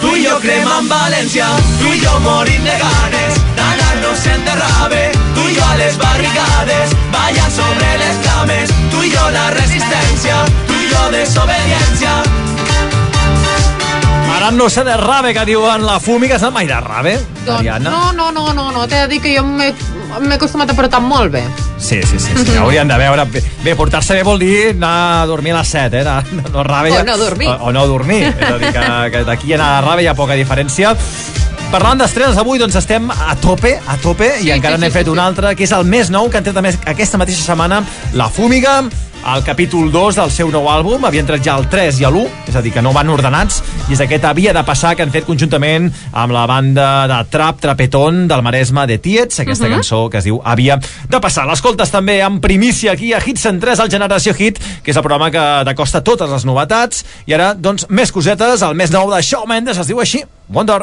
Speaker 20: Tú y yo crema en València, tu i jo morint de ganes d'anar-nos en derrave. Tu i jo a les barricades, ballant sobre les cames. Tu i jo la resistència, tu i jo desobediència.
Speaker 2: Ara no sé de rave, que diuen la fumi, que és mai de rave,
Speaker 3: Doncs
Speaker 2: Ariadna.
Speaker 3: no, no, no, no, no, t'he de dir que jo m'he m'he acostumat a portar molt bé.
Speaker 2: Sí, sí, sí, sí. hauríem de veure. Bé, portar-se bé vol dir anar a dormir a les 7, eh? No, no rave,
Speaker 3: O no dormir.
Speaker 2: O, o no dormir. És a dir, que, que d'aquí anar a rave hi ha poca diferència. Parlant d'estrenes, avui doncs estem a tope, a tope, sí, i encara
Speaker 3: sí,
Speaker 2: n'hem
Speaker 3: sí,
Speaker 2: fet
Speaker 3: sí,
Speaker 2: un altre, que és el més nou, que han tret a més aquesta mateixa setmana, La Fúmiga, el capítol 2 del seu nou àlbum, havien tret ja el 3 i l'1, és a dir, que no van ordenats, i és aquest havia de passar que han fet conjuntament amb la banda de trap, trapetón del Maresme de Tietz, aquesta uh
Speaker 3: Mhm.
Speaker 2: -huh. cançó que es diu Havia de passar. L'escoltes també en primícia aquí a Hits 103, al Generació Hit, que és el programa que t'acosta totes les novetats, i ara, doncs, més cosetes, el més nou de Shawn Mendes es diu així, Wonder.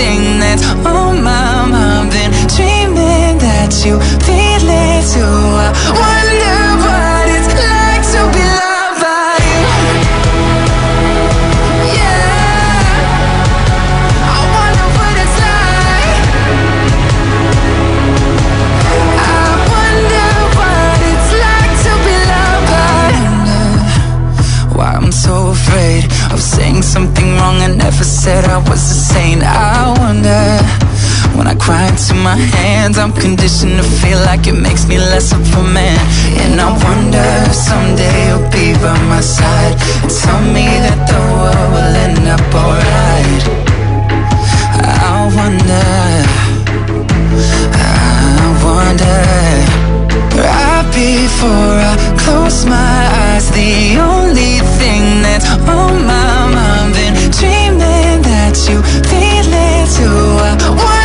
Speaker 15: thing that's on oh, my mind been dreaming that you feel it too. Uh, I wonder wrong I never said I was a saint. I wonder when I cry into my hands I'm conditioned to feel like it makes me less of a man. And I wonder if someday you'll be by my side And tell me that the world will end up alright. I wonder I wonder. Right before I close my eyes The only thing that's on my mind that you. Feel it too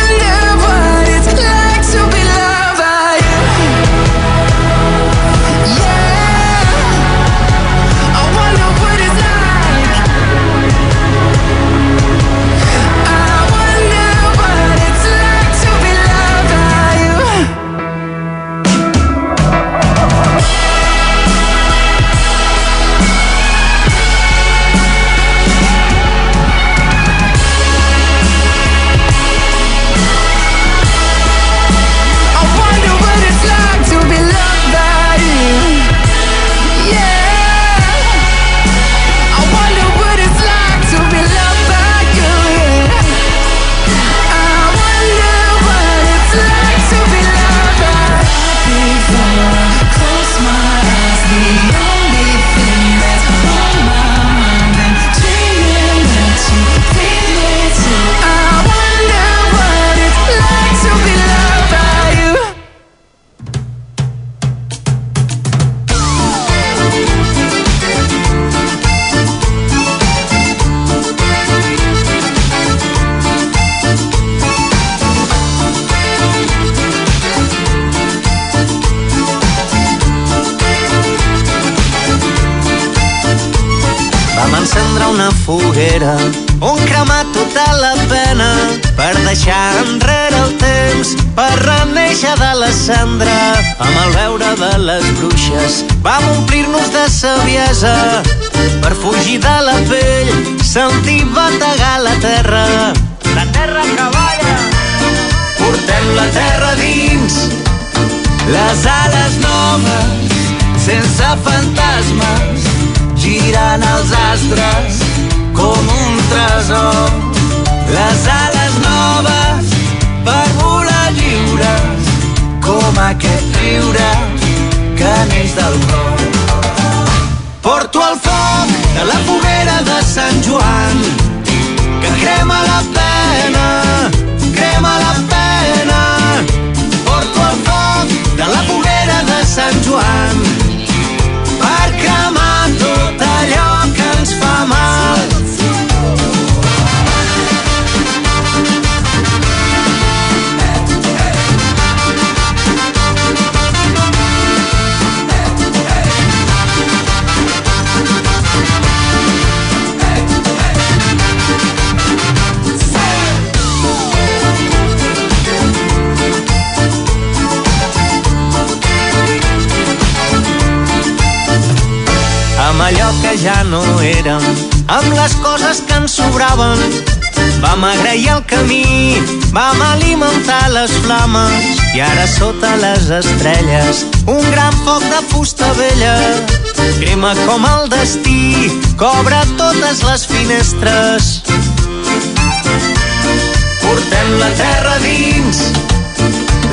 Speaker 4: foguera, un cremat tota la pena, per deixar enrere el temps, per reneixer de la cendra. Amb el veure de les bruixes, vam omplir-nos de saviesa, per fugir de la pell, sentir bategar la terra. La terra que balla, portem la terra dins, les ales noves, sense fantasmes, girant els astres com un tresor. Les ales noves per volar lliures com aquest riure que neix del cor. Porto el foc de la foguera de Sant Joan que crema la pena, crema la pena. Porto el foc de la foguera de Sant Joan ja no érem, amb les coses que ens sobraven. Vam agrair el camí, vam alimentar les flames i ara sota les estrelles un gran foc de fusta vella crema com el destí, cobra totes les finestres. Portem la terra dins,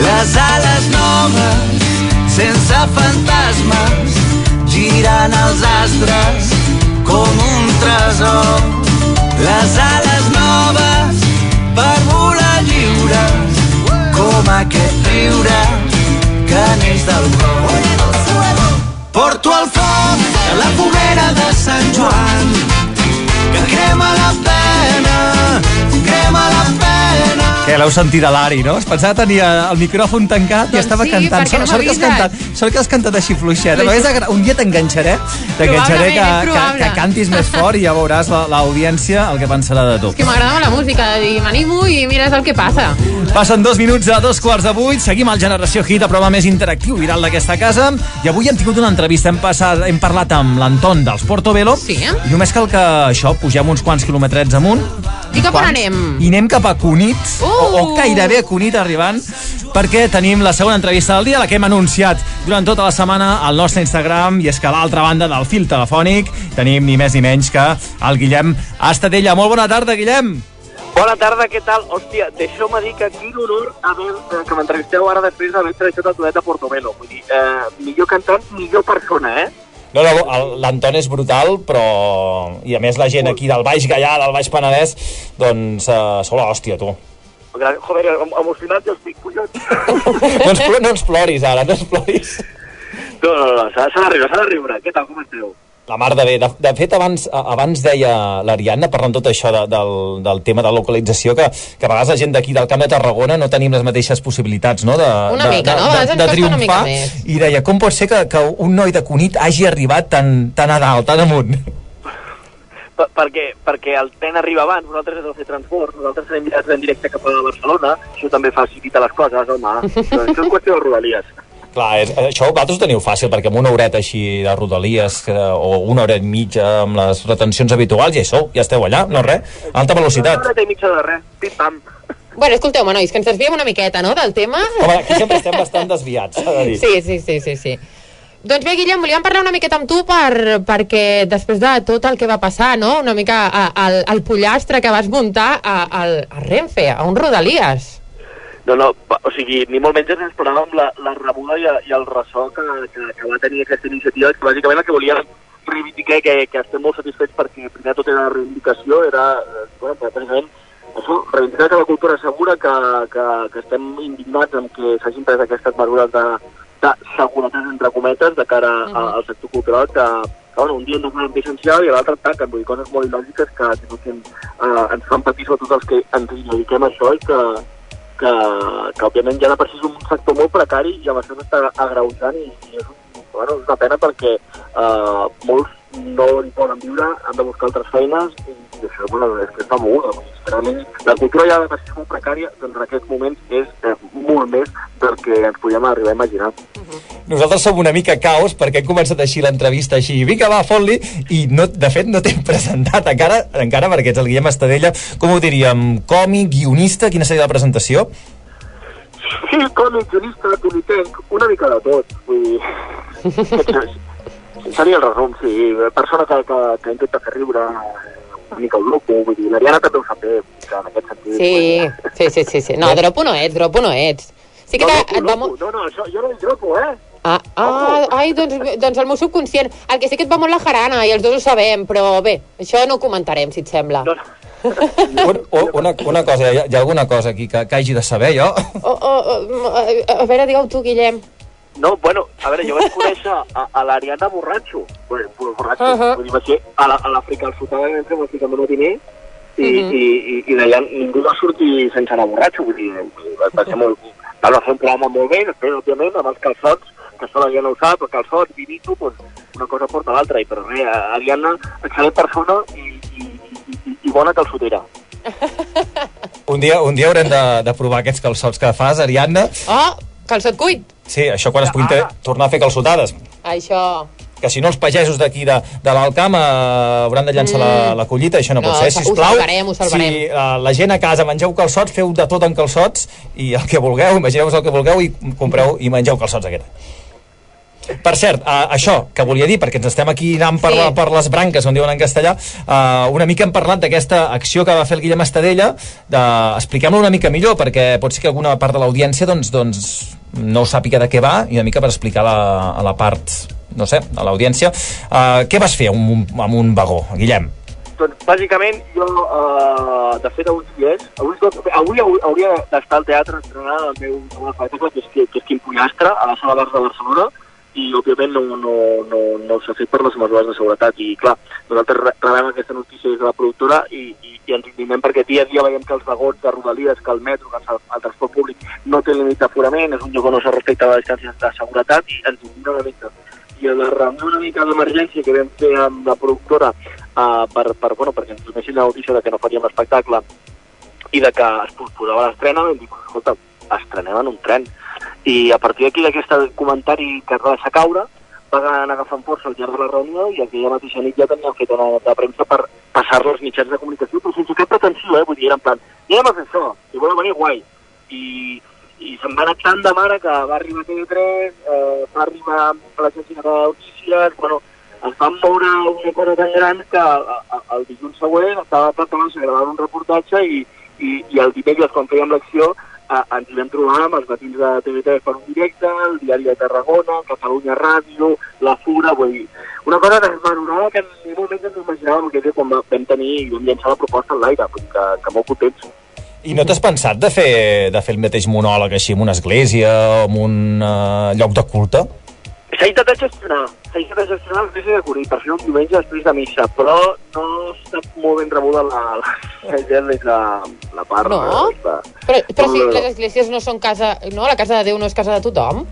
Speaker 4: les ales noves, sense fantasmes, girant els astres com un tresor. Les ales noves per volar lliures, com aquest riure que neix del cor. Porto el foc de la foguera de Sant Joan, que crema la pena.
Speaker 2: Que l'heu sentit a l'Ari, no? Es pensava tenir el micròfon tancat i
Speaker 3: Doncs
Speaker 2: estava
Speaker 3: sí,
Speaker 2: cantant.
Speaker 3: perquè no
Speaker 2: sort, que has cantat, sort que has cantat així fluixet. A vegades, un dia t'enganxaré, t'enganxaré que,
Speaker 3: és
Speaker 2: que, que cantis més fort i ja veuràs la- l'audiència el que pensarà de tu.
Speaker 3: Que m'agrada la música, i m'animo i mires el que passa.
Speaker 2: Passen dos minuts a dos quarts de vuit, seguim al Generació Hit, el programa més interactiu viral d'aquesta casa, i avui hem tingut una entrevista, hem, passat, hem parlat amb l'Anton dels Portobello,
Speaker 3: sí.
Speaker 2: i només cal que això, pugem uns quants quilometrets amunt,
Speaker 3: I cap on anem?
Speaker 2: i anem cap a Cunit, uh! o, o gairebé a Cunit arribant, perquè tenim la segona entrevista del dia, la que hem anunciat durant tota la setmana al nostre Instagram, i és que a l'altra banda del fil telefònic tenim ni més ni menys que el Guillem Estadella. Molt bona tarda, Guillem!
Speaker 16: Bona tarda, què tal? Hòstia, deixeu-me dir que quin honor haver, eh, que m'entrevisteu ara després d'haver entrevistat el duet de Portobello. Vull dir, eh, millor cantant, millor persona, eh?
Speaker 2: No, no, l'Anton és brutal, però... I a més la gent aquí del Baix Gaià, del Baix Penedès, doncs uh, sou l'hòstia, tu.
Speaker 16: Joder, em- emocionat ja estic, collons.
Speaker 2: No ens, no ens ploris, ara, no ens ploris.
Speaker 16: No, no, no, s'ha de riure, s'ha de riure. Què tal, com esteu?
Speaker 2: La mar de bé. De, de fet, abans, abans deia l'Ariadna, parlant tot això de, del, del tema de localització, que, que a vegades la gent d'aquí del Camp de Tarragona no tenim les mateixes possibilitats no? de,
Speaker 3: Una
Speaker 2: de,
Speaker 3: mica,
Speaker 2: de,
Speaker 3: no?
Speaker 2: De,
Speaker 3: ens
Speaker 2: de
Speaker 3: costa una mica
Speaker 2: triomfar.
Speaker 3: més.
Speaker 2: I deia, com pot ser que, que un noi de Cunit hagi arribat tan, tan a dalt, tan amunt?
Speaker 16: Per, perquè, perquè el tren arriba abans, nosaltres hem de fer transport, nosaltres enviats en directe cap a Barcelona, això també facilita les coses, home. [laughs] Això és qüestió de rodalies.
Speaker 2: Clar, és, això vosaltres ho teniu fàcil, perquè amb una horeta així de rodalies o una hora i mitja amb les retencions habituals ja hi sou, ja esteu allà, no res, alta velocitat.
Speaker 16: Una horeta i mitja de res, pim-pam.
Speaker 3: Bueno, escolteu-me, nois, que ens desviem una miqueta, no?, del tema.
Speaker 2: Home, aquí sempre estem bastant desviats, s'ha de dir.
Speaker 3: Sí, sí, sí, sí, sí. Doncs bé, Guillem, volíem parlar una miqueta amb tu per, perquè després de tot el que va passar, no?, una mica a, al, al pollastre que vas muntar a, al, a Renfe, a un Rodalies.
Speaker 16: No, no, o sigui, ni molt menys ens esperàvem la, la rebuda i, i el ressò que, que, que va tenir aquesta iniciativa, que bàsicament el que volia reivindicar que, que estem molt satisfets perquè primer de tot era reivindicació, era, eh, bueno, precisament això, reivindicar que la cultura és segura, que, que, que estem indignats amb que s'hagin pres aquestes mesures de, de seguretat, entre cometes, de cara a, al sector cultural, que, que bueno, un dia ens donen essencial i l'altre taquen, vull dir, coses molt il·lògiques que, que, que eh, ens fan patir sobretot els que ens dediquem a això i que, que, que òbviament ja de per si és un sector molt precari i amb això s'està agreujant i, i és, bueno, és una pena perquè eh, molts no hi poden viure, han de buscar altres feines i, i això bueno, és que està moguda. dir, Realment, la cultura ja de és molt precària, doncs en aquests moments és eh, molt més del que ens podíem arribar a imaginar.
Speaker 2: Nosaltres som una mica caos perquè hem començat així l'entrevista així, vinga va, fot-li, i no, de fet no t'hem [laughs] presentat encara, encara perquè ets el Guillem Estadella, com ho diríem, còmic, guionista, quina seria la presentació?
Speaker 16: Sí, còmic, guionista, comitenc, una mica de tot. Vull dir, [laughs] seria el resum, sí. Persona que, que, que intenta fer riure, una mica el loco, vull dir, l'Ariana també ho sap bé, que en aquest sentit...
Speaker 3: Sí, sí, sí, sí, sí. No, dropo no ets, dropo no ets. Sí que
Speaker 16: no,
Speaker 3: et va
Speaker 16: loco, no, no, això, jo no dic loco, eh?
Speaker 3: Ah, ah, ai, doncs, doncs el meu subconscient. El que sí que et va molt la jarana, i els dos ho sabem, però bé, això no ho comentarem, si et sembla. No, [laughs]
Speaker 2: Un, un, una, una cosa, hi ha, hi ha alguna cosa aquí que, que hagi de saber, jo?
Speaker 3: Oh, oh, oh, a, a veure, digue-ho tu, Guillem.
Speaker 16: No, bueno, a veure, jo vaig [laughs] conèixer a, a l'Ariadna borratxo. Bueno, borratxo. Uh. -huh. Vull dir, va ser a la- a l'Àfrica al Sud, entre vaig ficar amb un matiner, i,
Speaker 3: Mhm.
Speaker 16: i, i, i d'allà ningú va sortir sense anar borratxo. Vull dir, va, va ser molt... Va fer un programa molt bé, després, òbviament, amb els calçots, que això la gent no ho sap, però calçots, vinito, doncs, una cosa porta l'altra. I però res, Ariadna, excel·lent persona i, i, i, i bona calçotera. [laughs]
Speaker 2: Un dia, un dia haurem de, de provar aquests calçots que fas, Ariadna.
Speaker 3: Oh, calçot cuit.
Speaker 2: Sí, això quan es pugui ter- tornar a fer calçotades.
Speaker 3: Això...
Speaker 2: Que si no els pagesos d'aquí de, de l'Alcamp eh, hauran de llançar
Speaker 3: Mm.
Speaker 2: la, la collita, això no,
Speaker 3: No,
Speaker 2: pot ser,
Speaker 3: ho
Speaker 2: sisplau.
Speaker 3: salvarem, ho salvarem.
Speaker 2: Si eh, la gent a casa mengeu calçots, feu de tot en calçots i el que vulgueu, imagineu-vos el que vulgueu i compreu i mengeu calçots aquest. Per cert, uh, això que volia dir, perquè ens estem aquí anant per,
Speaker 3: Sí.
Speaker 2: la, per les branques, on diuen en castellà, uh, una mica hem parlat d'aquesta acció que va fer el Guillem Estadella, de... expliquem-la una mica millor, perquè pot ser que alguna part de l'audiència doncs, doncs, no sàpiga de què va, i una mica per explicar la, a la part, no sé, a l'audiència. Uh, què vas fer amb un, amb un vagó, Guillem?
Speaker 16: Doncs, bàsicament, jo, uh, de fet, avui hi és. Avui, avui hau- hauria d'estar al teatre estrenant el meu espectacle, que és, que, que és Quim Pollastre, a la Sala d'Arts de Barcelona, i, òbviament, no, no, no, no s'ha fet per les mesures de seguretat. I, clar, nosaltres re- rebem aquesta notícia des de la productora i, i, i ens indignem perquè dia a dia veiem que els vagons de Rodalies, que el metro, que el, el transport públic no té límit d'aforament, és un lloc on no s'ha respectat les distàncies de seguretat i ens indigna una mica i a la reunió una mica d'emergència que vam fer amb la productora uh, per, per, bueno, perquè ens donessin la notícia de que no faríem l'espectacle i de que es posposava l'estrena, vam dir, escolta, estrenem en un tren. I a partir d'aquí, d'aquest comentari que va deixar caure, va anar agafant força al llarg de la reunió i aquella mateixa nit ja teníem fet una de premsa per passar-la als mitjans de comunicació, però sense cap pretensió, eh? Vull dir, era en plan, ja anem a fer això, si voleu venir, guai. I, i se'n va anar tant de mare que va arribar a TV3, eh, va arribar a l'agència de notícies, bueno, es van moure una cosa tan gran que a- el dilluns següent estava a Baixa gravant un reportatge i, i, i el dimecres, quan fèiem l'acció, eh, ens vam trobar amb els matins de TV3 per un directe, el Diari de Tarragona, Catalunya Ràdio, La Fura, vull dir, una cosa desmesurada que en ningú moment ens imaginàvem que quan va- vam tenir i vam llançar la proposta en l'aire, vull dir que, que molt contents.
Speaker 2: I no t'has pensat de fer, de fer el mateix monòleg així en una església o en un uh, lloc de culte?
Speaker 16: S'ha intentat gestionar, s'ha intentat gestionar l'església de Curí per fer un diumenge després de missa, però no està molt ben rebuda la, la, la gent des de la part.
Speaker 3: No?
Speaker 16: De,
Speaker 3: Però, però si les esglésies no són casa... No, la casa de Déu no és casa de tothom.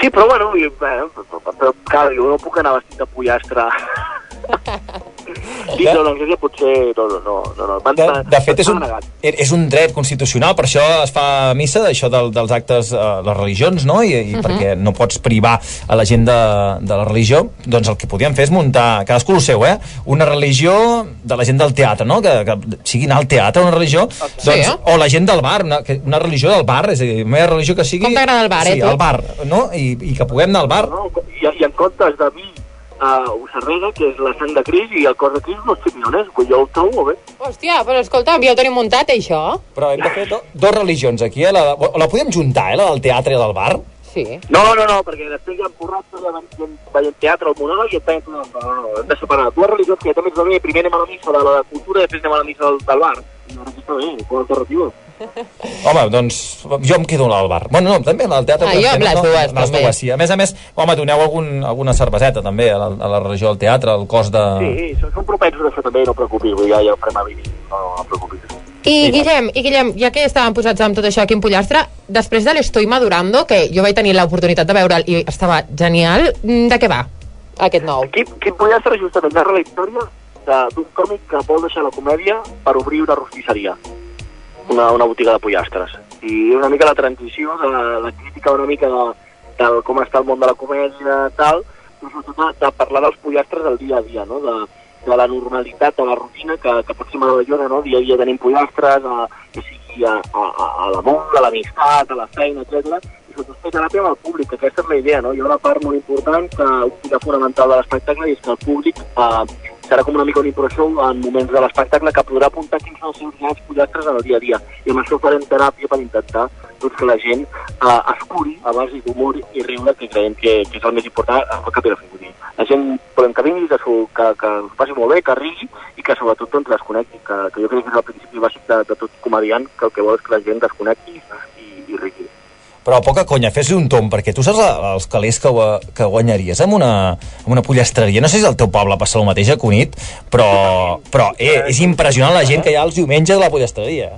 Speaker 16: Sí, però bueno, i, bueno però, però, clar, jo no puc anar vestit de pollastre. [laughs] Sí, no, l'església potser... No, no, no. no, no. Van,
Speaker 2: De, de fet, és un,
Speaker 16: negat.
Speaker 2: és un dret constitucional, per això es fa missa, això del, dels actes, eh, les religions, no? I, i
Speaker 16: Mhm.
Speaker 2: perquè no pots privar a la gent de, de la religió, doncs el que podíem fer és muntar, cadascú el seu, eh? Una religió de la gent del teatre, no? Que, que sigui anar al teatre, una religió, doncs,
Speaker 3: eh?
Speaker 2: o la gent del bar, una, una religió del bar, és a dir, una religió que sigui...
Speaker 3: Com t'agrada el bar, eh,
Speaker 2: sí, el bar, no? I, I que puguem anar al bar.
Speaker 16: No, i, I en comptes de vi a Ussarrega, que és la sang de Cris, i el cos de Cris, no els xipiones. Vull jo ho trobo molt bé.
Speaker 3: Hòstia, però escolta'm, ja ho tenim muntat, eh, això?
Speaker 2: Però hem de fer do, dos religions aquí, eh? La, la podem juntar, eh? La del teatre i la del bar?
Speaker 3: Sí.
Speaker 16: No, no, no, perquè després hi ha ja veiem, veiem teatre, el monòleg, i et veiem... No, no, no, hem de separar. Dues religions que també ens bé, primer anem a la missa de la cultura i després anem a la missa del, del bar. No, no està bé, alternativa.
Speaker 2: Home, doncs jo em quedo al bar. Bueno, no, també al teatre.
Speaker 3: Ah, jo amb les
Speaker 2: no?
Speaker 3: dues,
Speaker 2: les
Speaker 3: també.
Speaker 2: dues, sí. A més a més, home, doneu algun, alguna cerveseta també a la, a la religió del teatre, al cos de...
Speaker 16: Sí, són propensos a això també, no preocupis, ja, ja ho farem a venir, no, no preocupis.
Speaker 3: I Guillem, i Guillem, ja que estàvem posats amb tot això aquí en Pollastre, després de l'Estoy Madurando, que jo vaig tenir l'oportunitat de veure'l i estava genial, mm, de què va aquest nou?
Speaker 16: Quin, quin podia ser justament narra la història d'un còmic que vol deixar la comèdia per obrir una rostisseria, una, una botiga de pollastres. I una mica la transició de la, la crítica una mica de, del com està el món de la comèdia, tal, però sobretot de, de parlar dels pollastres del dia a dia, no? de, de la normalitat, de la rutina que, que pot ser meravellosa, no? dia a dia tenim pollastres, a, que sigui a, a, a, l'amor, a l'amistat, a la feina, etc. I sobretot fer teràpia amb el públic, que aquesta és la idea, no? Hi ha una part molt important, que una fonamental de l'espectacle, i és que el públic eh, serà com una mica un impro show en moments de l'espectacle que podrà apuntar quins són els seus grans pollastres en el dia a dia. I amb això farem teràpia per intentar doncs, que la gent eh, es curi a base d'humor i riure, que creiem que, que és el més important al cap i a la fi. La gent volem que vingui, que, que, que us passi molt bé, que rigui i que sobretot doncs, desconnecti, que, que jo crec que és el principi bàsic de, de tot comediant, que el que vol és que la gent desconnecti i, i rigui.
Speaker 2: Però poca conya, fes-li un tom, perquè tu saps els calés que, que guanyaries amb una, amb una pollastreria. No sé si al teu poble passa el mateix a Cunit, però, però eh, és impressionant la gent que hi ha els diumenges a la pollastreria.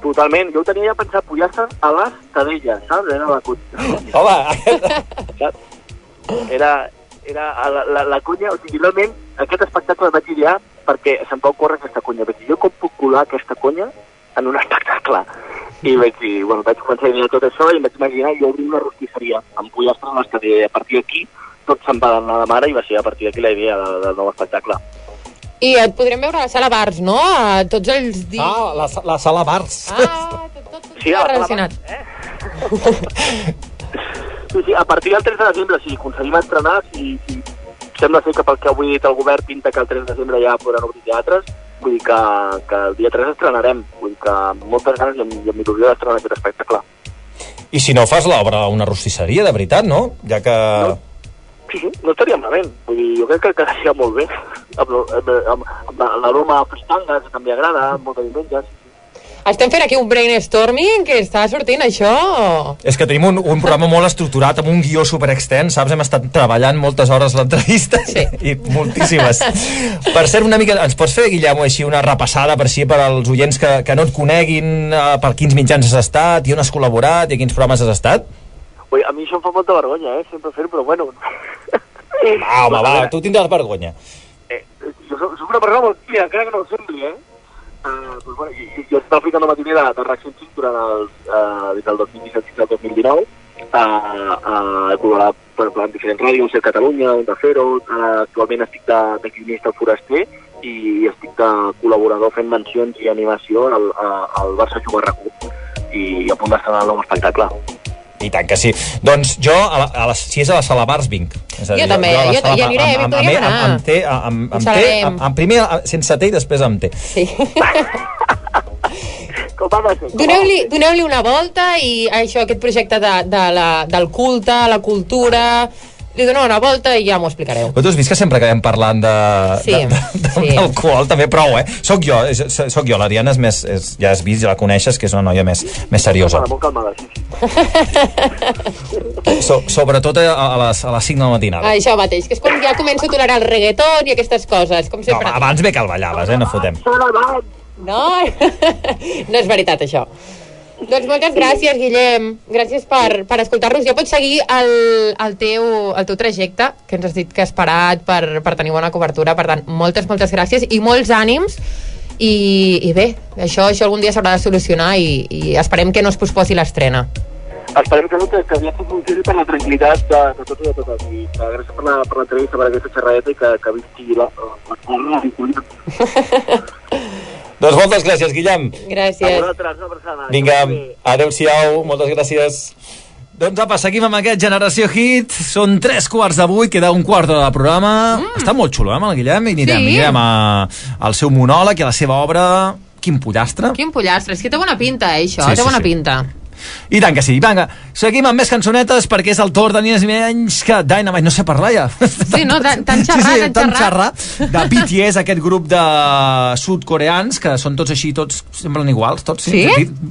Speaker 16: Totalment, jo ho tenia ja pensat pollastres a les cadelles, saps? Era la cunya. [gasps]
Speaker 2: Home,
Speaker 16: Era, era la, la, la cunya, o sigui, realment aquest espectacle el vaig idear perquè se'm va ocórrer aquesta conya. Vaig dir, jo com puc colar aquesta conya en un espectacle? I vaig dir, bueno, vaig començar a idear tot això i em vaig imaginar jo obrir una rostisseria amb pollastres les cadelles. A partir d'aquí tot se'n va anar de mare i va ser a partir d'aquí la idea del, del nou espectacle.
Speaker 3: I et podrem veure a la sala Bars, no? A tots els dies.
Speaker 2: Ah, la, la sala Bars.
Speaker 3: Ah, [laughs]
Speaker 16: Sí,
Speaker 3: tot
Speaker 16: a la-
Speaker 3: relacionat.
Speaker 16: Sí, sí, a partir del 3 de desembre, si aconseguim entrenar, si, si sembla ser que pel que avui ha dit el govern pinta que el 3 de desembre ja podran obrir teatres, vull dir que, que el dia 3 estrenarem, vull dir que amb moltes ganes i amb, i amb il·lusió d'estrenar aquest espectacle.
Speaker 2: I si no fas l'obra a una rostisseria, de veritat, no? Ja que...
Speaker 16: Sí, sí, no estaria malament, vull dir, jo crec que quedaria molt bé, amb, amb, amb, amb l'aroma a fristangues, que també agrada, molt de diumenges,
Speaker 3: Estem fent aquí un brainstorming que està sortint això.
Speaker 2: És que tenim un, un programa molt estructurat, amb un guió super extens, saps? Hem estat treballant moltes hores l'entrevista sí. i moltíssimes. Per cert, una mica, ens pots fer, Guillem, així una repassada per si per als oients que, que no et coneguin, eh, per quins mitjans has estat, i on has col·laborat, i a quins programes has estat?
Speaker 16: Ui, a mi això em fa molta vergonya, eh, sempre fer però bueno.
Speaker 2: Ah, home, va, tu tindràs vergonya.
Speaker 16: jo soc, soc una persona molt tímida, encara que no ho sembli, eh? Uh, doncs, bueno, jo, jo estava ficant el matiner de, de Reaction 5 durant els, uh, des del 2017 fins al 2019. Uh, uh, he col·laborat per, per en diferents ràdios, Ser Catalunya, un de Fero, uh, actualment estic de, de guionista al Foraster i estic de col·laborador fent mencions i animació al, a- al Barça Juga RAC1 i a punt d'estrenar el nou espectacle.
Speaker 2: I tant que sí. Doncs jo, a la, a la, si és a la sala Bars, vinc. És
Speaker 3: Jo també,
Speaker 2: a la
Speaker 3: jo-
Speaker 2: sala
Speaker 3: hi
Speaker 2: Bar-
Speaker 3: anirem, hi
Speaker 2: amb, amb,
Speaker 3: podríem
Speaker 2: amb,
Speaker 3: anar.
Speaker 2: amb, té, amb, amb, amb, té, amb, amb primer sense té i després amb té.
Speaker 3: Sí. [laughs] Doneu-li doneu una volta i això, aquest projecte de, de la, del culte, la cultura... Li doneu una volta i ja m'ho explicareu.
Speaker 2: Però tu has vist que sempre acabem parlant de,
Speaker 3: Sí,
Speaker 2: de, de,
Speaker 3: sí.
Speaker 2: també prou, eh? Soc jo, és, soc jo, l'Ariana és més, és, ja has vist, ja la coneixes, que és una noia més, més seriosa.
Speaker 16: Molt calmada, sí, sí. [laughs]
Speaker 2: So, sobretot a, a, les, a les 5 de la matinada.
Speaker 3: Això mateix, que és quan ja començo a tolerar el reggaeton i aquestes coses, com
Speaker 2: No,
Speaker 3: sempre.
Speaker 2: abans bé que el ballaves, eh? No fotem.
Speaker 3: No, [laughs] no és veritat, això. Doncs moltes gràcies, Guillem. Gràcies per, per escoltar-nos. Ja pots seguir el, el, teu, el teu trajecte, que ens has dit que has parat per, per tenir bona cobertura. Per tant, moltes, moltes gràcies i molts ànims. I, i bé, això, això algun dia s'haurà de solucionar i, i esperem que no es posposi l'estrena.
Speaker 16: Esperem que no, que, que aviat funcioni per la tranquil·litat de, de tots i de totes. I que gràcies per la- per per aquesta xerradeta i que, que visqui la, la, la, la, [laughs]
Speaker 2: Doncs moltes gràcies, Guillem.
Speaker 3: Gràcies.
Speaker 16: A vosaltres, una abraçada.
Speaker 2: Vinga, adeu-siau, moltes gràcies. Doncs apa, seguim amb aquest Generació Hit. Són tres quarts de vuit, queda un quart de programa. Mm. Està molt xulo, eh, amb el Guillem? I anirem,
Speaker 3: Sí.
Speaker 2: anirem a, al seu monòleg i a la seva obra... Quin pollastre.
Speaker 3: Quin pollastre, és que té bona pinta, eh, això,
Speaker 2: Sí,
Speaker 3: té
Speaker 2: sí,
Speaker 3: bona
Speaker 2: sí.
Speaker 3: pinta.
Speaker 2: I tant que sí. Vinga, seguim amb més cançonetes perquè és el torn de ni més ni menys que Dynamite. No sé parlar ja.
Speaker 3: Sí, no, tan, xerrat,
Speaker 2: sí, sí,
Speaker 3: tan
Speaker 2: xerrar de BTS, aquest grup de sud-coreans que són tots així, tots semblen iguals, tots.
Speaker 3: Sí?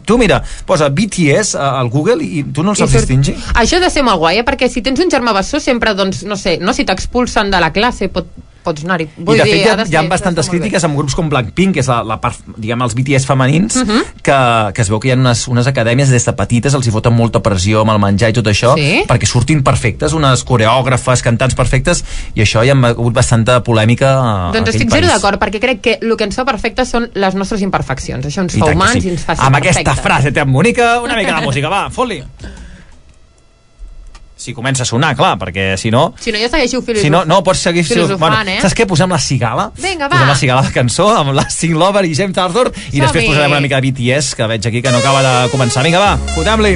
Speaker 2: Tu mira, posa BTS al Google i tu no els saps distingir?
Speaker 3: Això ha de ser molt guai, eh? perquè si tens un germà bessó sempre, doncs, no sé, no si t'expulsen de la classe, pot, pots anar-hi.
Speaker 2: I de fet hi ha, hi ha bastantes crítiques amb grups com Blackpink, que és la, la part, diguem, els BTS femenins,
Speaker 3: Mhm.
Speaker 2: que, que es veu que hi ha unes, unes acadèmies des de petites, els hi foten molta pressió amb el menjar i tot això,
Speaker 3: Sí?
Speaker 2: perquè surtin perfectes, unes coreògrafes, cantants perfectes, i això hi ha hagut bastanta polèmica a,
Speaker 3: Doncs
Speaker 2: a aquell
Speaker 3: estic zero d'acord, perquè crec que el que ens fa perfectes són les nostres imperfeccions. Això ens
Speaker 2: I
Speaker 3: fa humans
Speaker 2: sí.
Speaker 3: i ens fa ser
Speaker 2: Amb aquesta
Speaker 3: perfectes.
Speaker 2: frase te bonica, una mica de música, va, fot-li si comença a sonar, clar, perquè si no...
Speaker 3: Si no, ja segueixo filosofant.
Speaker 2: Si no, no, pots seguir...
Speaker 3: Filosofant,
Speaker 2: bueno,
Speaker 3: eh?
Speaker 2: Saps què? Posem la cigala.
Speaker 3: Vinga, va.
Speaker 2: Posem la cigala de cançó amb la Sing Lover i James Arthur i després posarem una mica de BTS, que veig aquí que no acaba de començar. Vinga, va, fotem-li.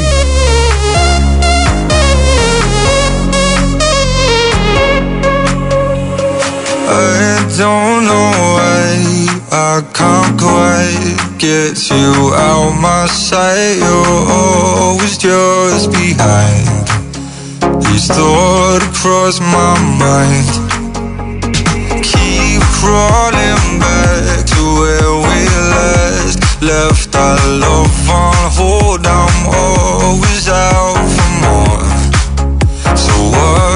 Speaker 10: I don't know why I can't quite get you out my sight You're always just behind comes thought across my mind. Keep crawling back to where we last left our love on hold I'm always out for more. So what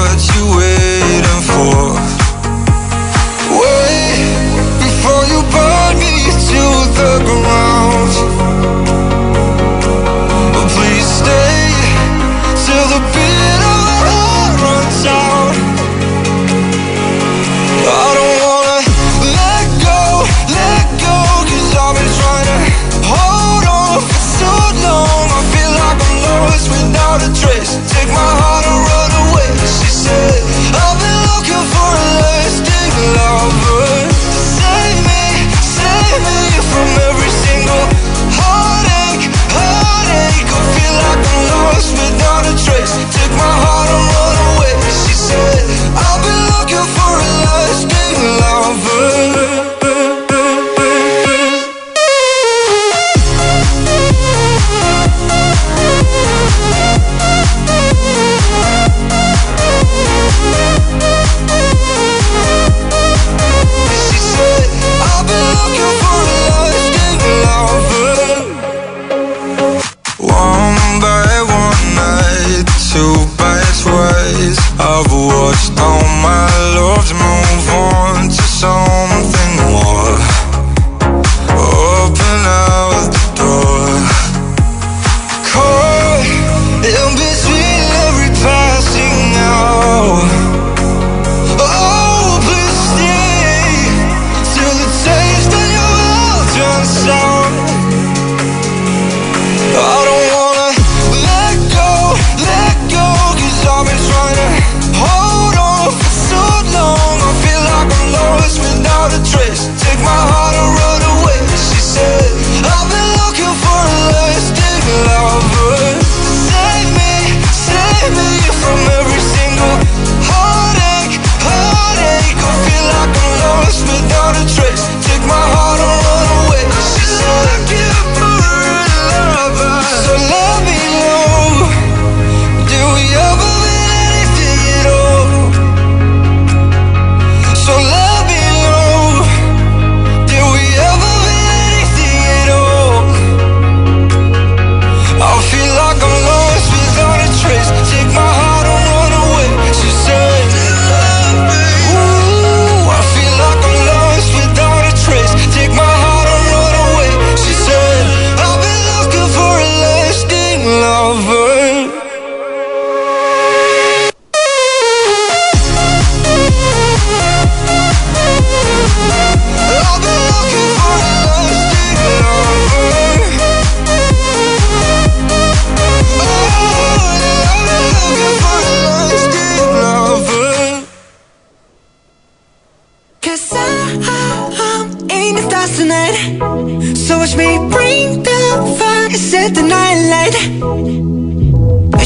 Speaker 10: So
Speaker 17: watch me bring the fire, set the night light.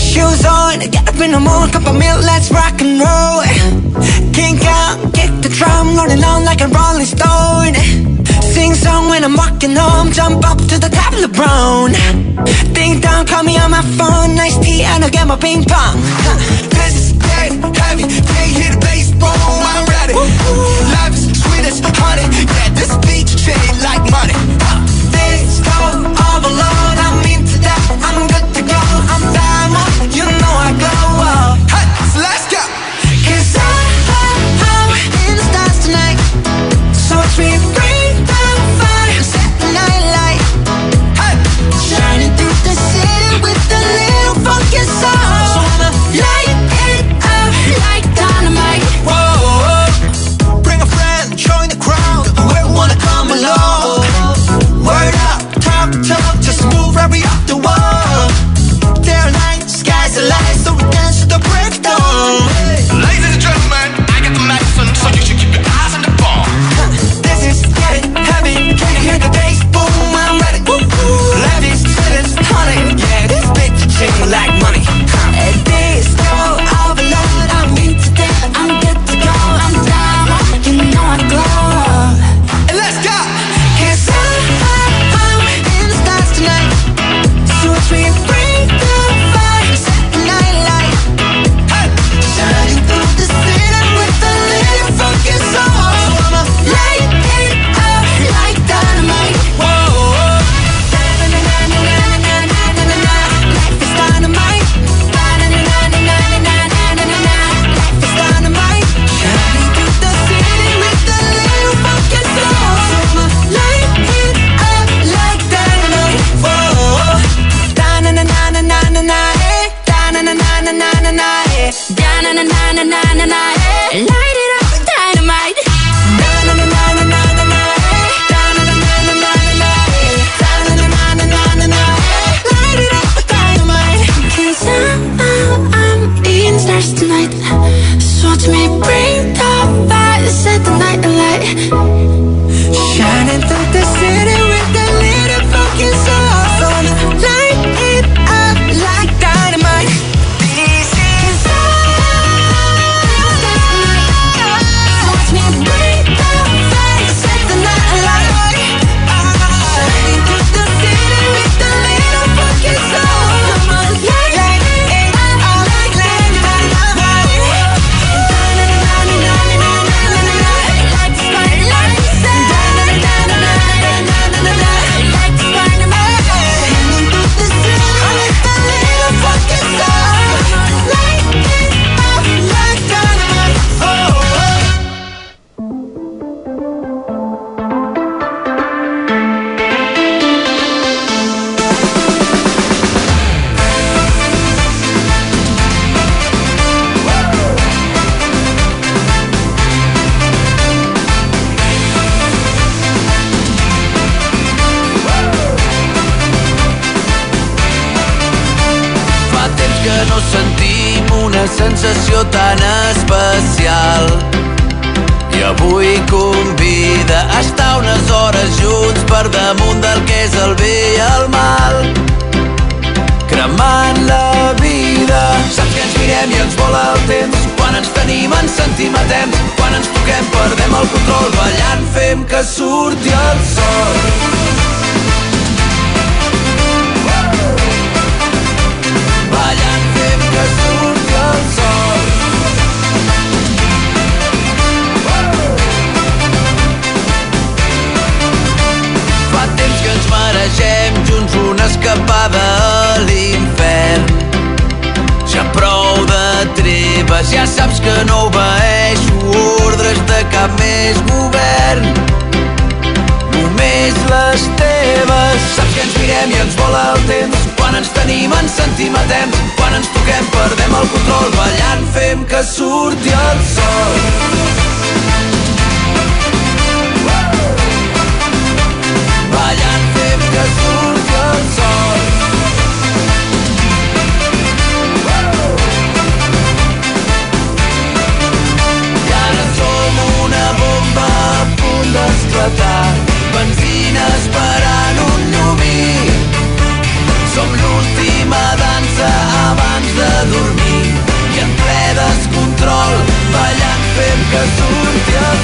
Speaker 17: Shoes on, get up in the morning, cup of milk, let's rock and roll. Kink out, kick the drum, rolling on like a rolling stone. Sing song when I'm walking home, jump up to the top of the LeBron Ding dong, call me on my phone, nice tea, and I'll get my ping pong. This is dead heavy, can't hear the bass, boom, I'm ready. Life is sweet as honey, yeah, this beach shade like money.
Speaker 4: Sensació tan especial. I avui convida a estar unes hores junts per damunt del que és el bé i el mal. Cremant la vida. Saps que ens mirem i ens vola el temps. Quan ens tenim ens sentim a temps. Quan ens toquem perdem el control. Ballant fem que surti el sol. Escapada a l'infern. Ja prou de treves, ja saps que no obeeixo ordres de cap més govern. Només les teves. Saps que ens mirem i ens vola el temps. Quan ens tenim ens sentim a temps. Quan ens toquem perdem el control. Ballant fem que surti el sol. Benzina esperant un llumí. Som l'última dansa abans de dormir. I en ple descontrol, ballant que surti el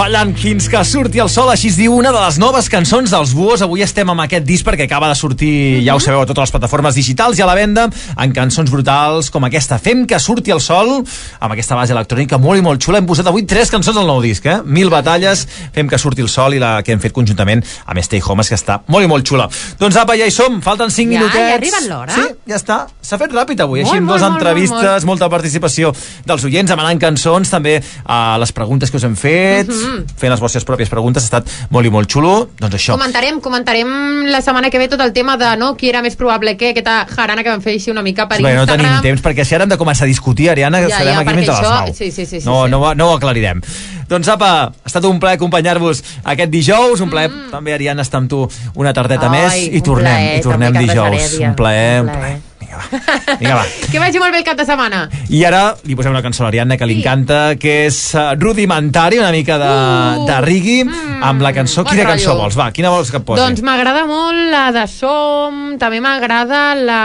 Speaker 4: Ballant
Speaker 2: fins que surti el sol, així es diu una de les noves cançons dels Buos. Avui estem amb aquest disc perquè acaba de sortir, ja ho sabeu, a totes les plataformes digitals i a la venda, en cançons brutals com aquesta. Fem que surti el sol, amb aquesta base electrònica molt i molt xula. Hem posat avui tres cançons al nou disc, eh? Mil batalles, Fem que surti el sol i la que hem fet conjuntament amb Stay Homes, que està molt i molt xula. Doncs apa, ja hi som, falten cinc
Speaker 3: Ja,
Speaker 2: minutets.
Speaker 3: ja ha arribat l'hora?
Speaker 2: Sí, ja està. S'ha fet ràpid avui,
Speaker 3: Molt,
Speaker 2: així amb dues
Speaker 3: molt,
Speaker 2: entrevistes,
Speaker 3: molt, molt.
Speaker 2: molta participació dels oients, demanant cançons, també a les preguntes que us hem fet,
Speaker 3: Mhm.
Speaker 2: fent les vostres pròpies preguntes, ha estat molt i molt xulo. Doncs això.
Speaker 3: Comentarem, comentarem la setmana que ve tot el tema de no, qui era més probable que, aquesta jarana que vam fer així una mica per
Speaker 2: Sí, perquè no
Speaker 3: Instagram.
Speaker 2: tenim temps, perquè si ara hem de començar a discutir, Ariana,
Speaker 3: Ja,
Speaker 2: serem
Speaker 3: ja,
Speaker 2: aquí
Speaker 3: perquè
Speaker 2: fins a les
Speaker 3: això-
Speaker 2: 9.
Speaker 3: sí, sí, sí, sí,
Speaker 2: no,
Speaker 3: sí.
Speaker 2: no, no ho aclarirem. Doncs apa, ha estat un plaer acompanyar-vos aquest dijous, un plaer també, Ariana, estar amb tu una tardeta
Speaker 3: Mm. Ai,
Speaker 2: més i tornem,
Speaker 3: plaer,
Speaker 2: i tornem dijous. Un plaer,
Speaker 3: Un
Speaker 2: un
Speaker 3: plaer.
Speaker 2: Plaer. Vinga, va. [laughs]
Speaker 3: Que vagi molt bé el cap de setmana.
Speaker 2: I ara li posem una cançó a l'Ariadna que li encanta, que és uh, rudimentari, una mica de,
Speaker 3: Uh,
Speaker 2: de reggae, amb la cançó... Quina cançó
Speaker 3: rotllo.
Speaker 2: vols? Va, quina vols que et posi?
Speaker 3: Doncs m'agrada molt la de Som, també m'agrada la...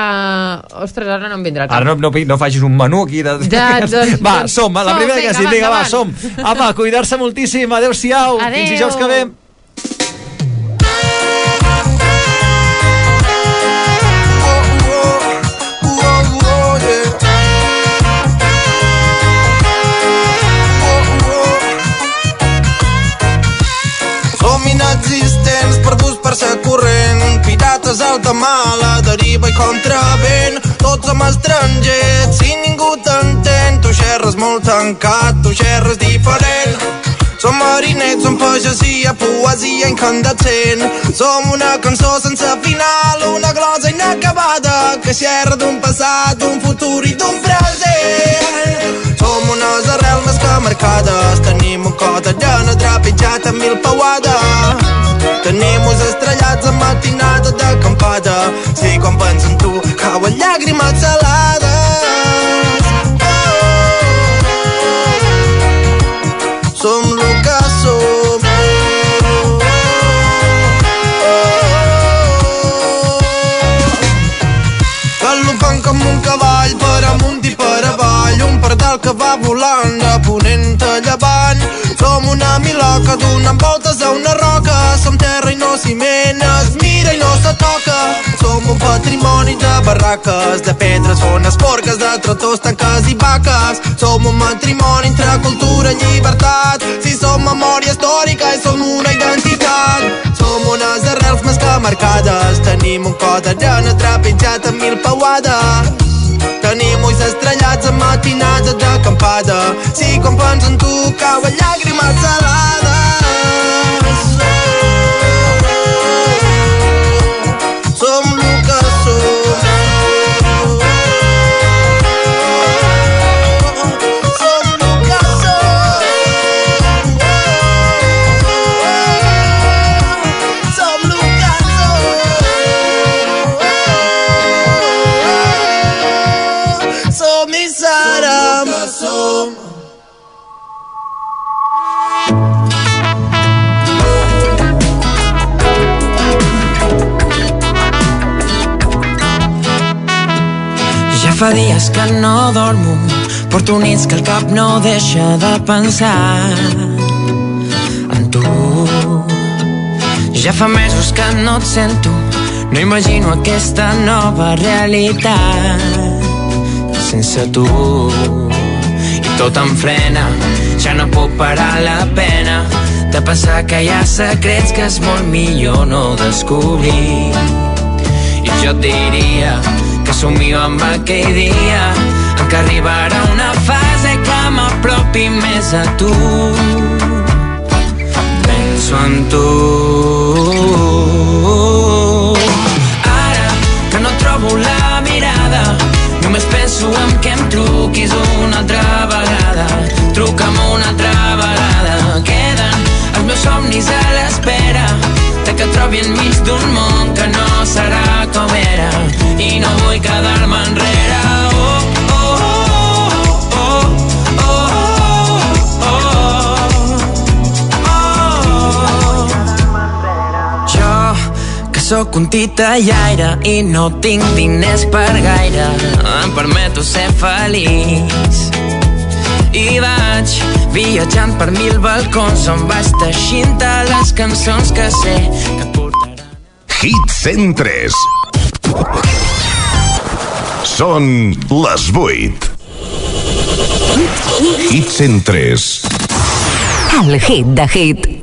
Speaker 3: Ostres, ara no em vindrà.
Speaker 2: Ara no, no, no facis un menú aquí de...
Speaker 3: Ja, doncs-
Speaker 2: va,
Speaker 3: doncs
Speaker 2: som, va, la
Speaker 3: som,
Speaker 2: primera que
Speaker 3: vinga,
Speaker 2: sí,
Speaker 3: va,
Speaker 2: vinga, va, som. Apa, cuidar-se moltíssim, adeu-siau,
Speaker 3: Adeu.
Speaker 2: fins dijous que ve.
Speaker 23: Ser corrent, pirates alta mala, deriva i contravent. Tots som estrangers, si ningú t'entén, tu xerres molt tancat, tu xerres diferent. Som marinets, som pagesia, poesia incandescent. Som una cançó sense final, una glosa inacabada que xerra d'un passat, d'un futur i d'un present. Som unes arrels més que marcades, tenim un cor de llana trepitjat amb mil pauades. Tenim uns estrellats en matinada d'acampada, sí, quan penso en tu, cauen llàgrimes salades. Va volant de ponent a llevant. Som una miloca donant voltes a una roca. Som terra i no ciment, es mira i no se toca. Som un patrimoni de barraques De pedres, fones, porques, de trotors, tanques i vaques. Som un matrimoni entre cultura i llibertat. Si som memòria històrica i som una identitat. Som unes arrels més que marcades. Tenim un cos d'arena trepitjat amb mil peuades. Estrellats amb matinades d'acampada. Si quan penso en tu cauen llàgrimes salades.
Speaker 4: Fa dies que no dormo, porto nits que el cap no deixa de pensar en tu. Ja fa mesos que no et sento, no imagino aquesta nova realitat sense tu. I tot em frena, ja no puc parar la pena de pensar que hi ha secrets que és molt millor no descobrir. I jo et diria somio amb aquell dia en què arribarà una fase que m'apropi més a tu. Penso en tu. Ara que no trobo la mirada, només penso en que em truquis una altra vegada. Truca'm una altra vegada. Queden els meus somnis a l'espera que trobi enmig d'un món que no serà com era i no vull quedar-me enrere. Oh, oh, oh, oh, oh, oh, oh. Jo, que sóc un titellaire i no tinc diners per gaire, em permeto ser feliç. I vaig viatjant per mil balcons on vaig teixint les cançons que sé que
Speaker 24: Hit 103. Són les 8. Hit 103.
Speaker 25: El hit de hit.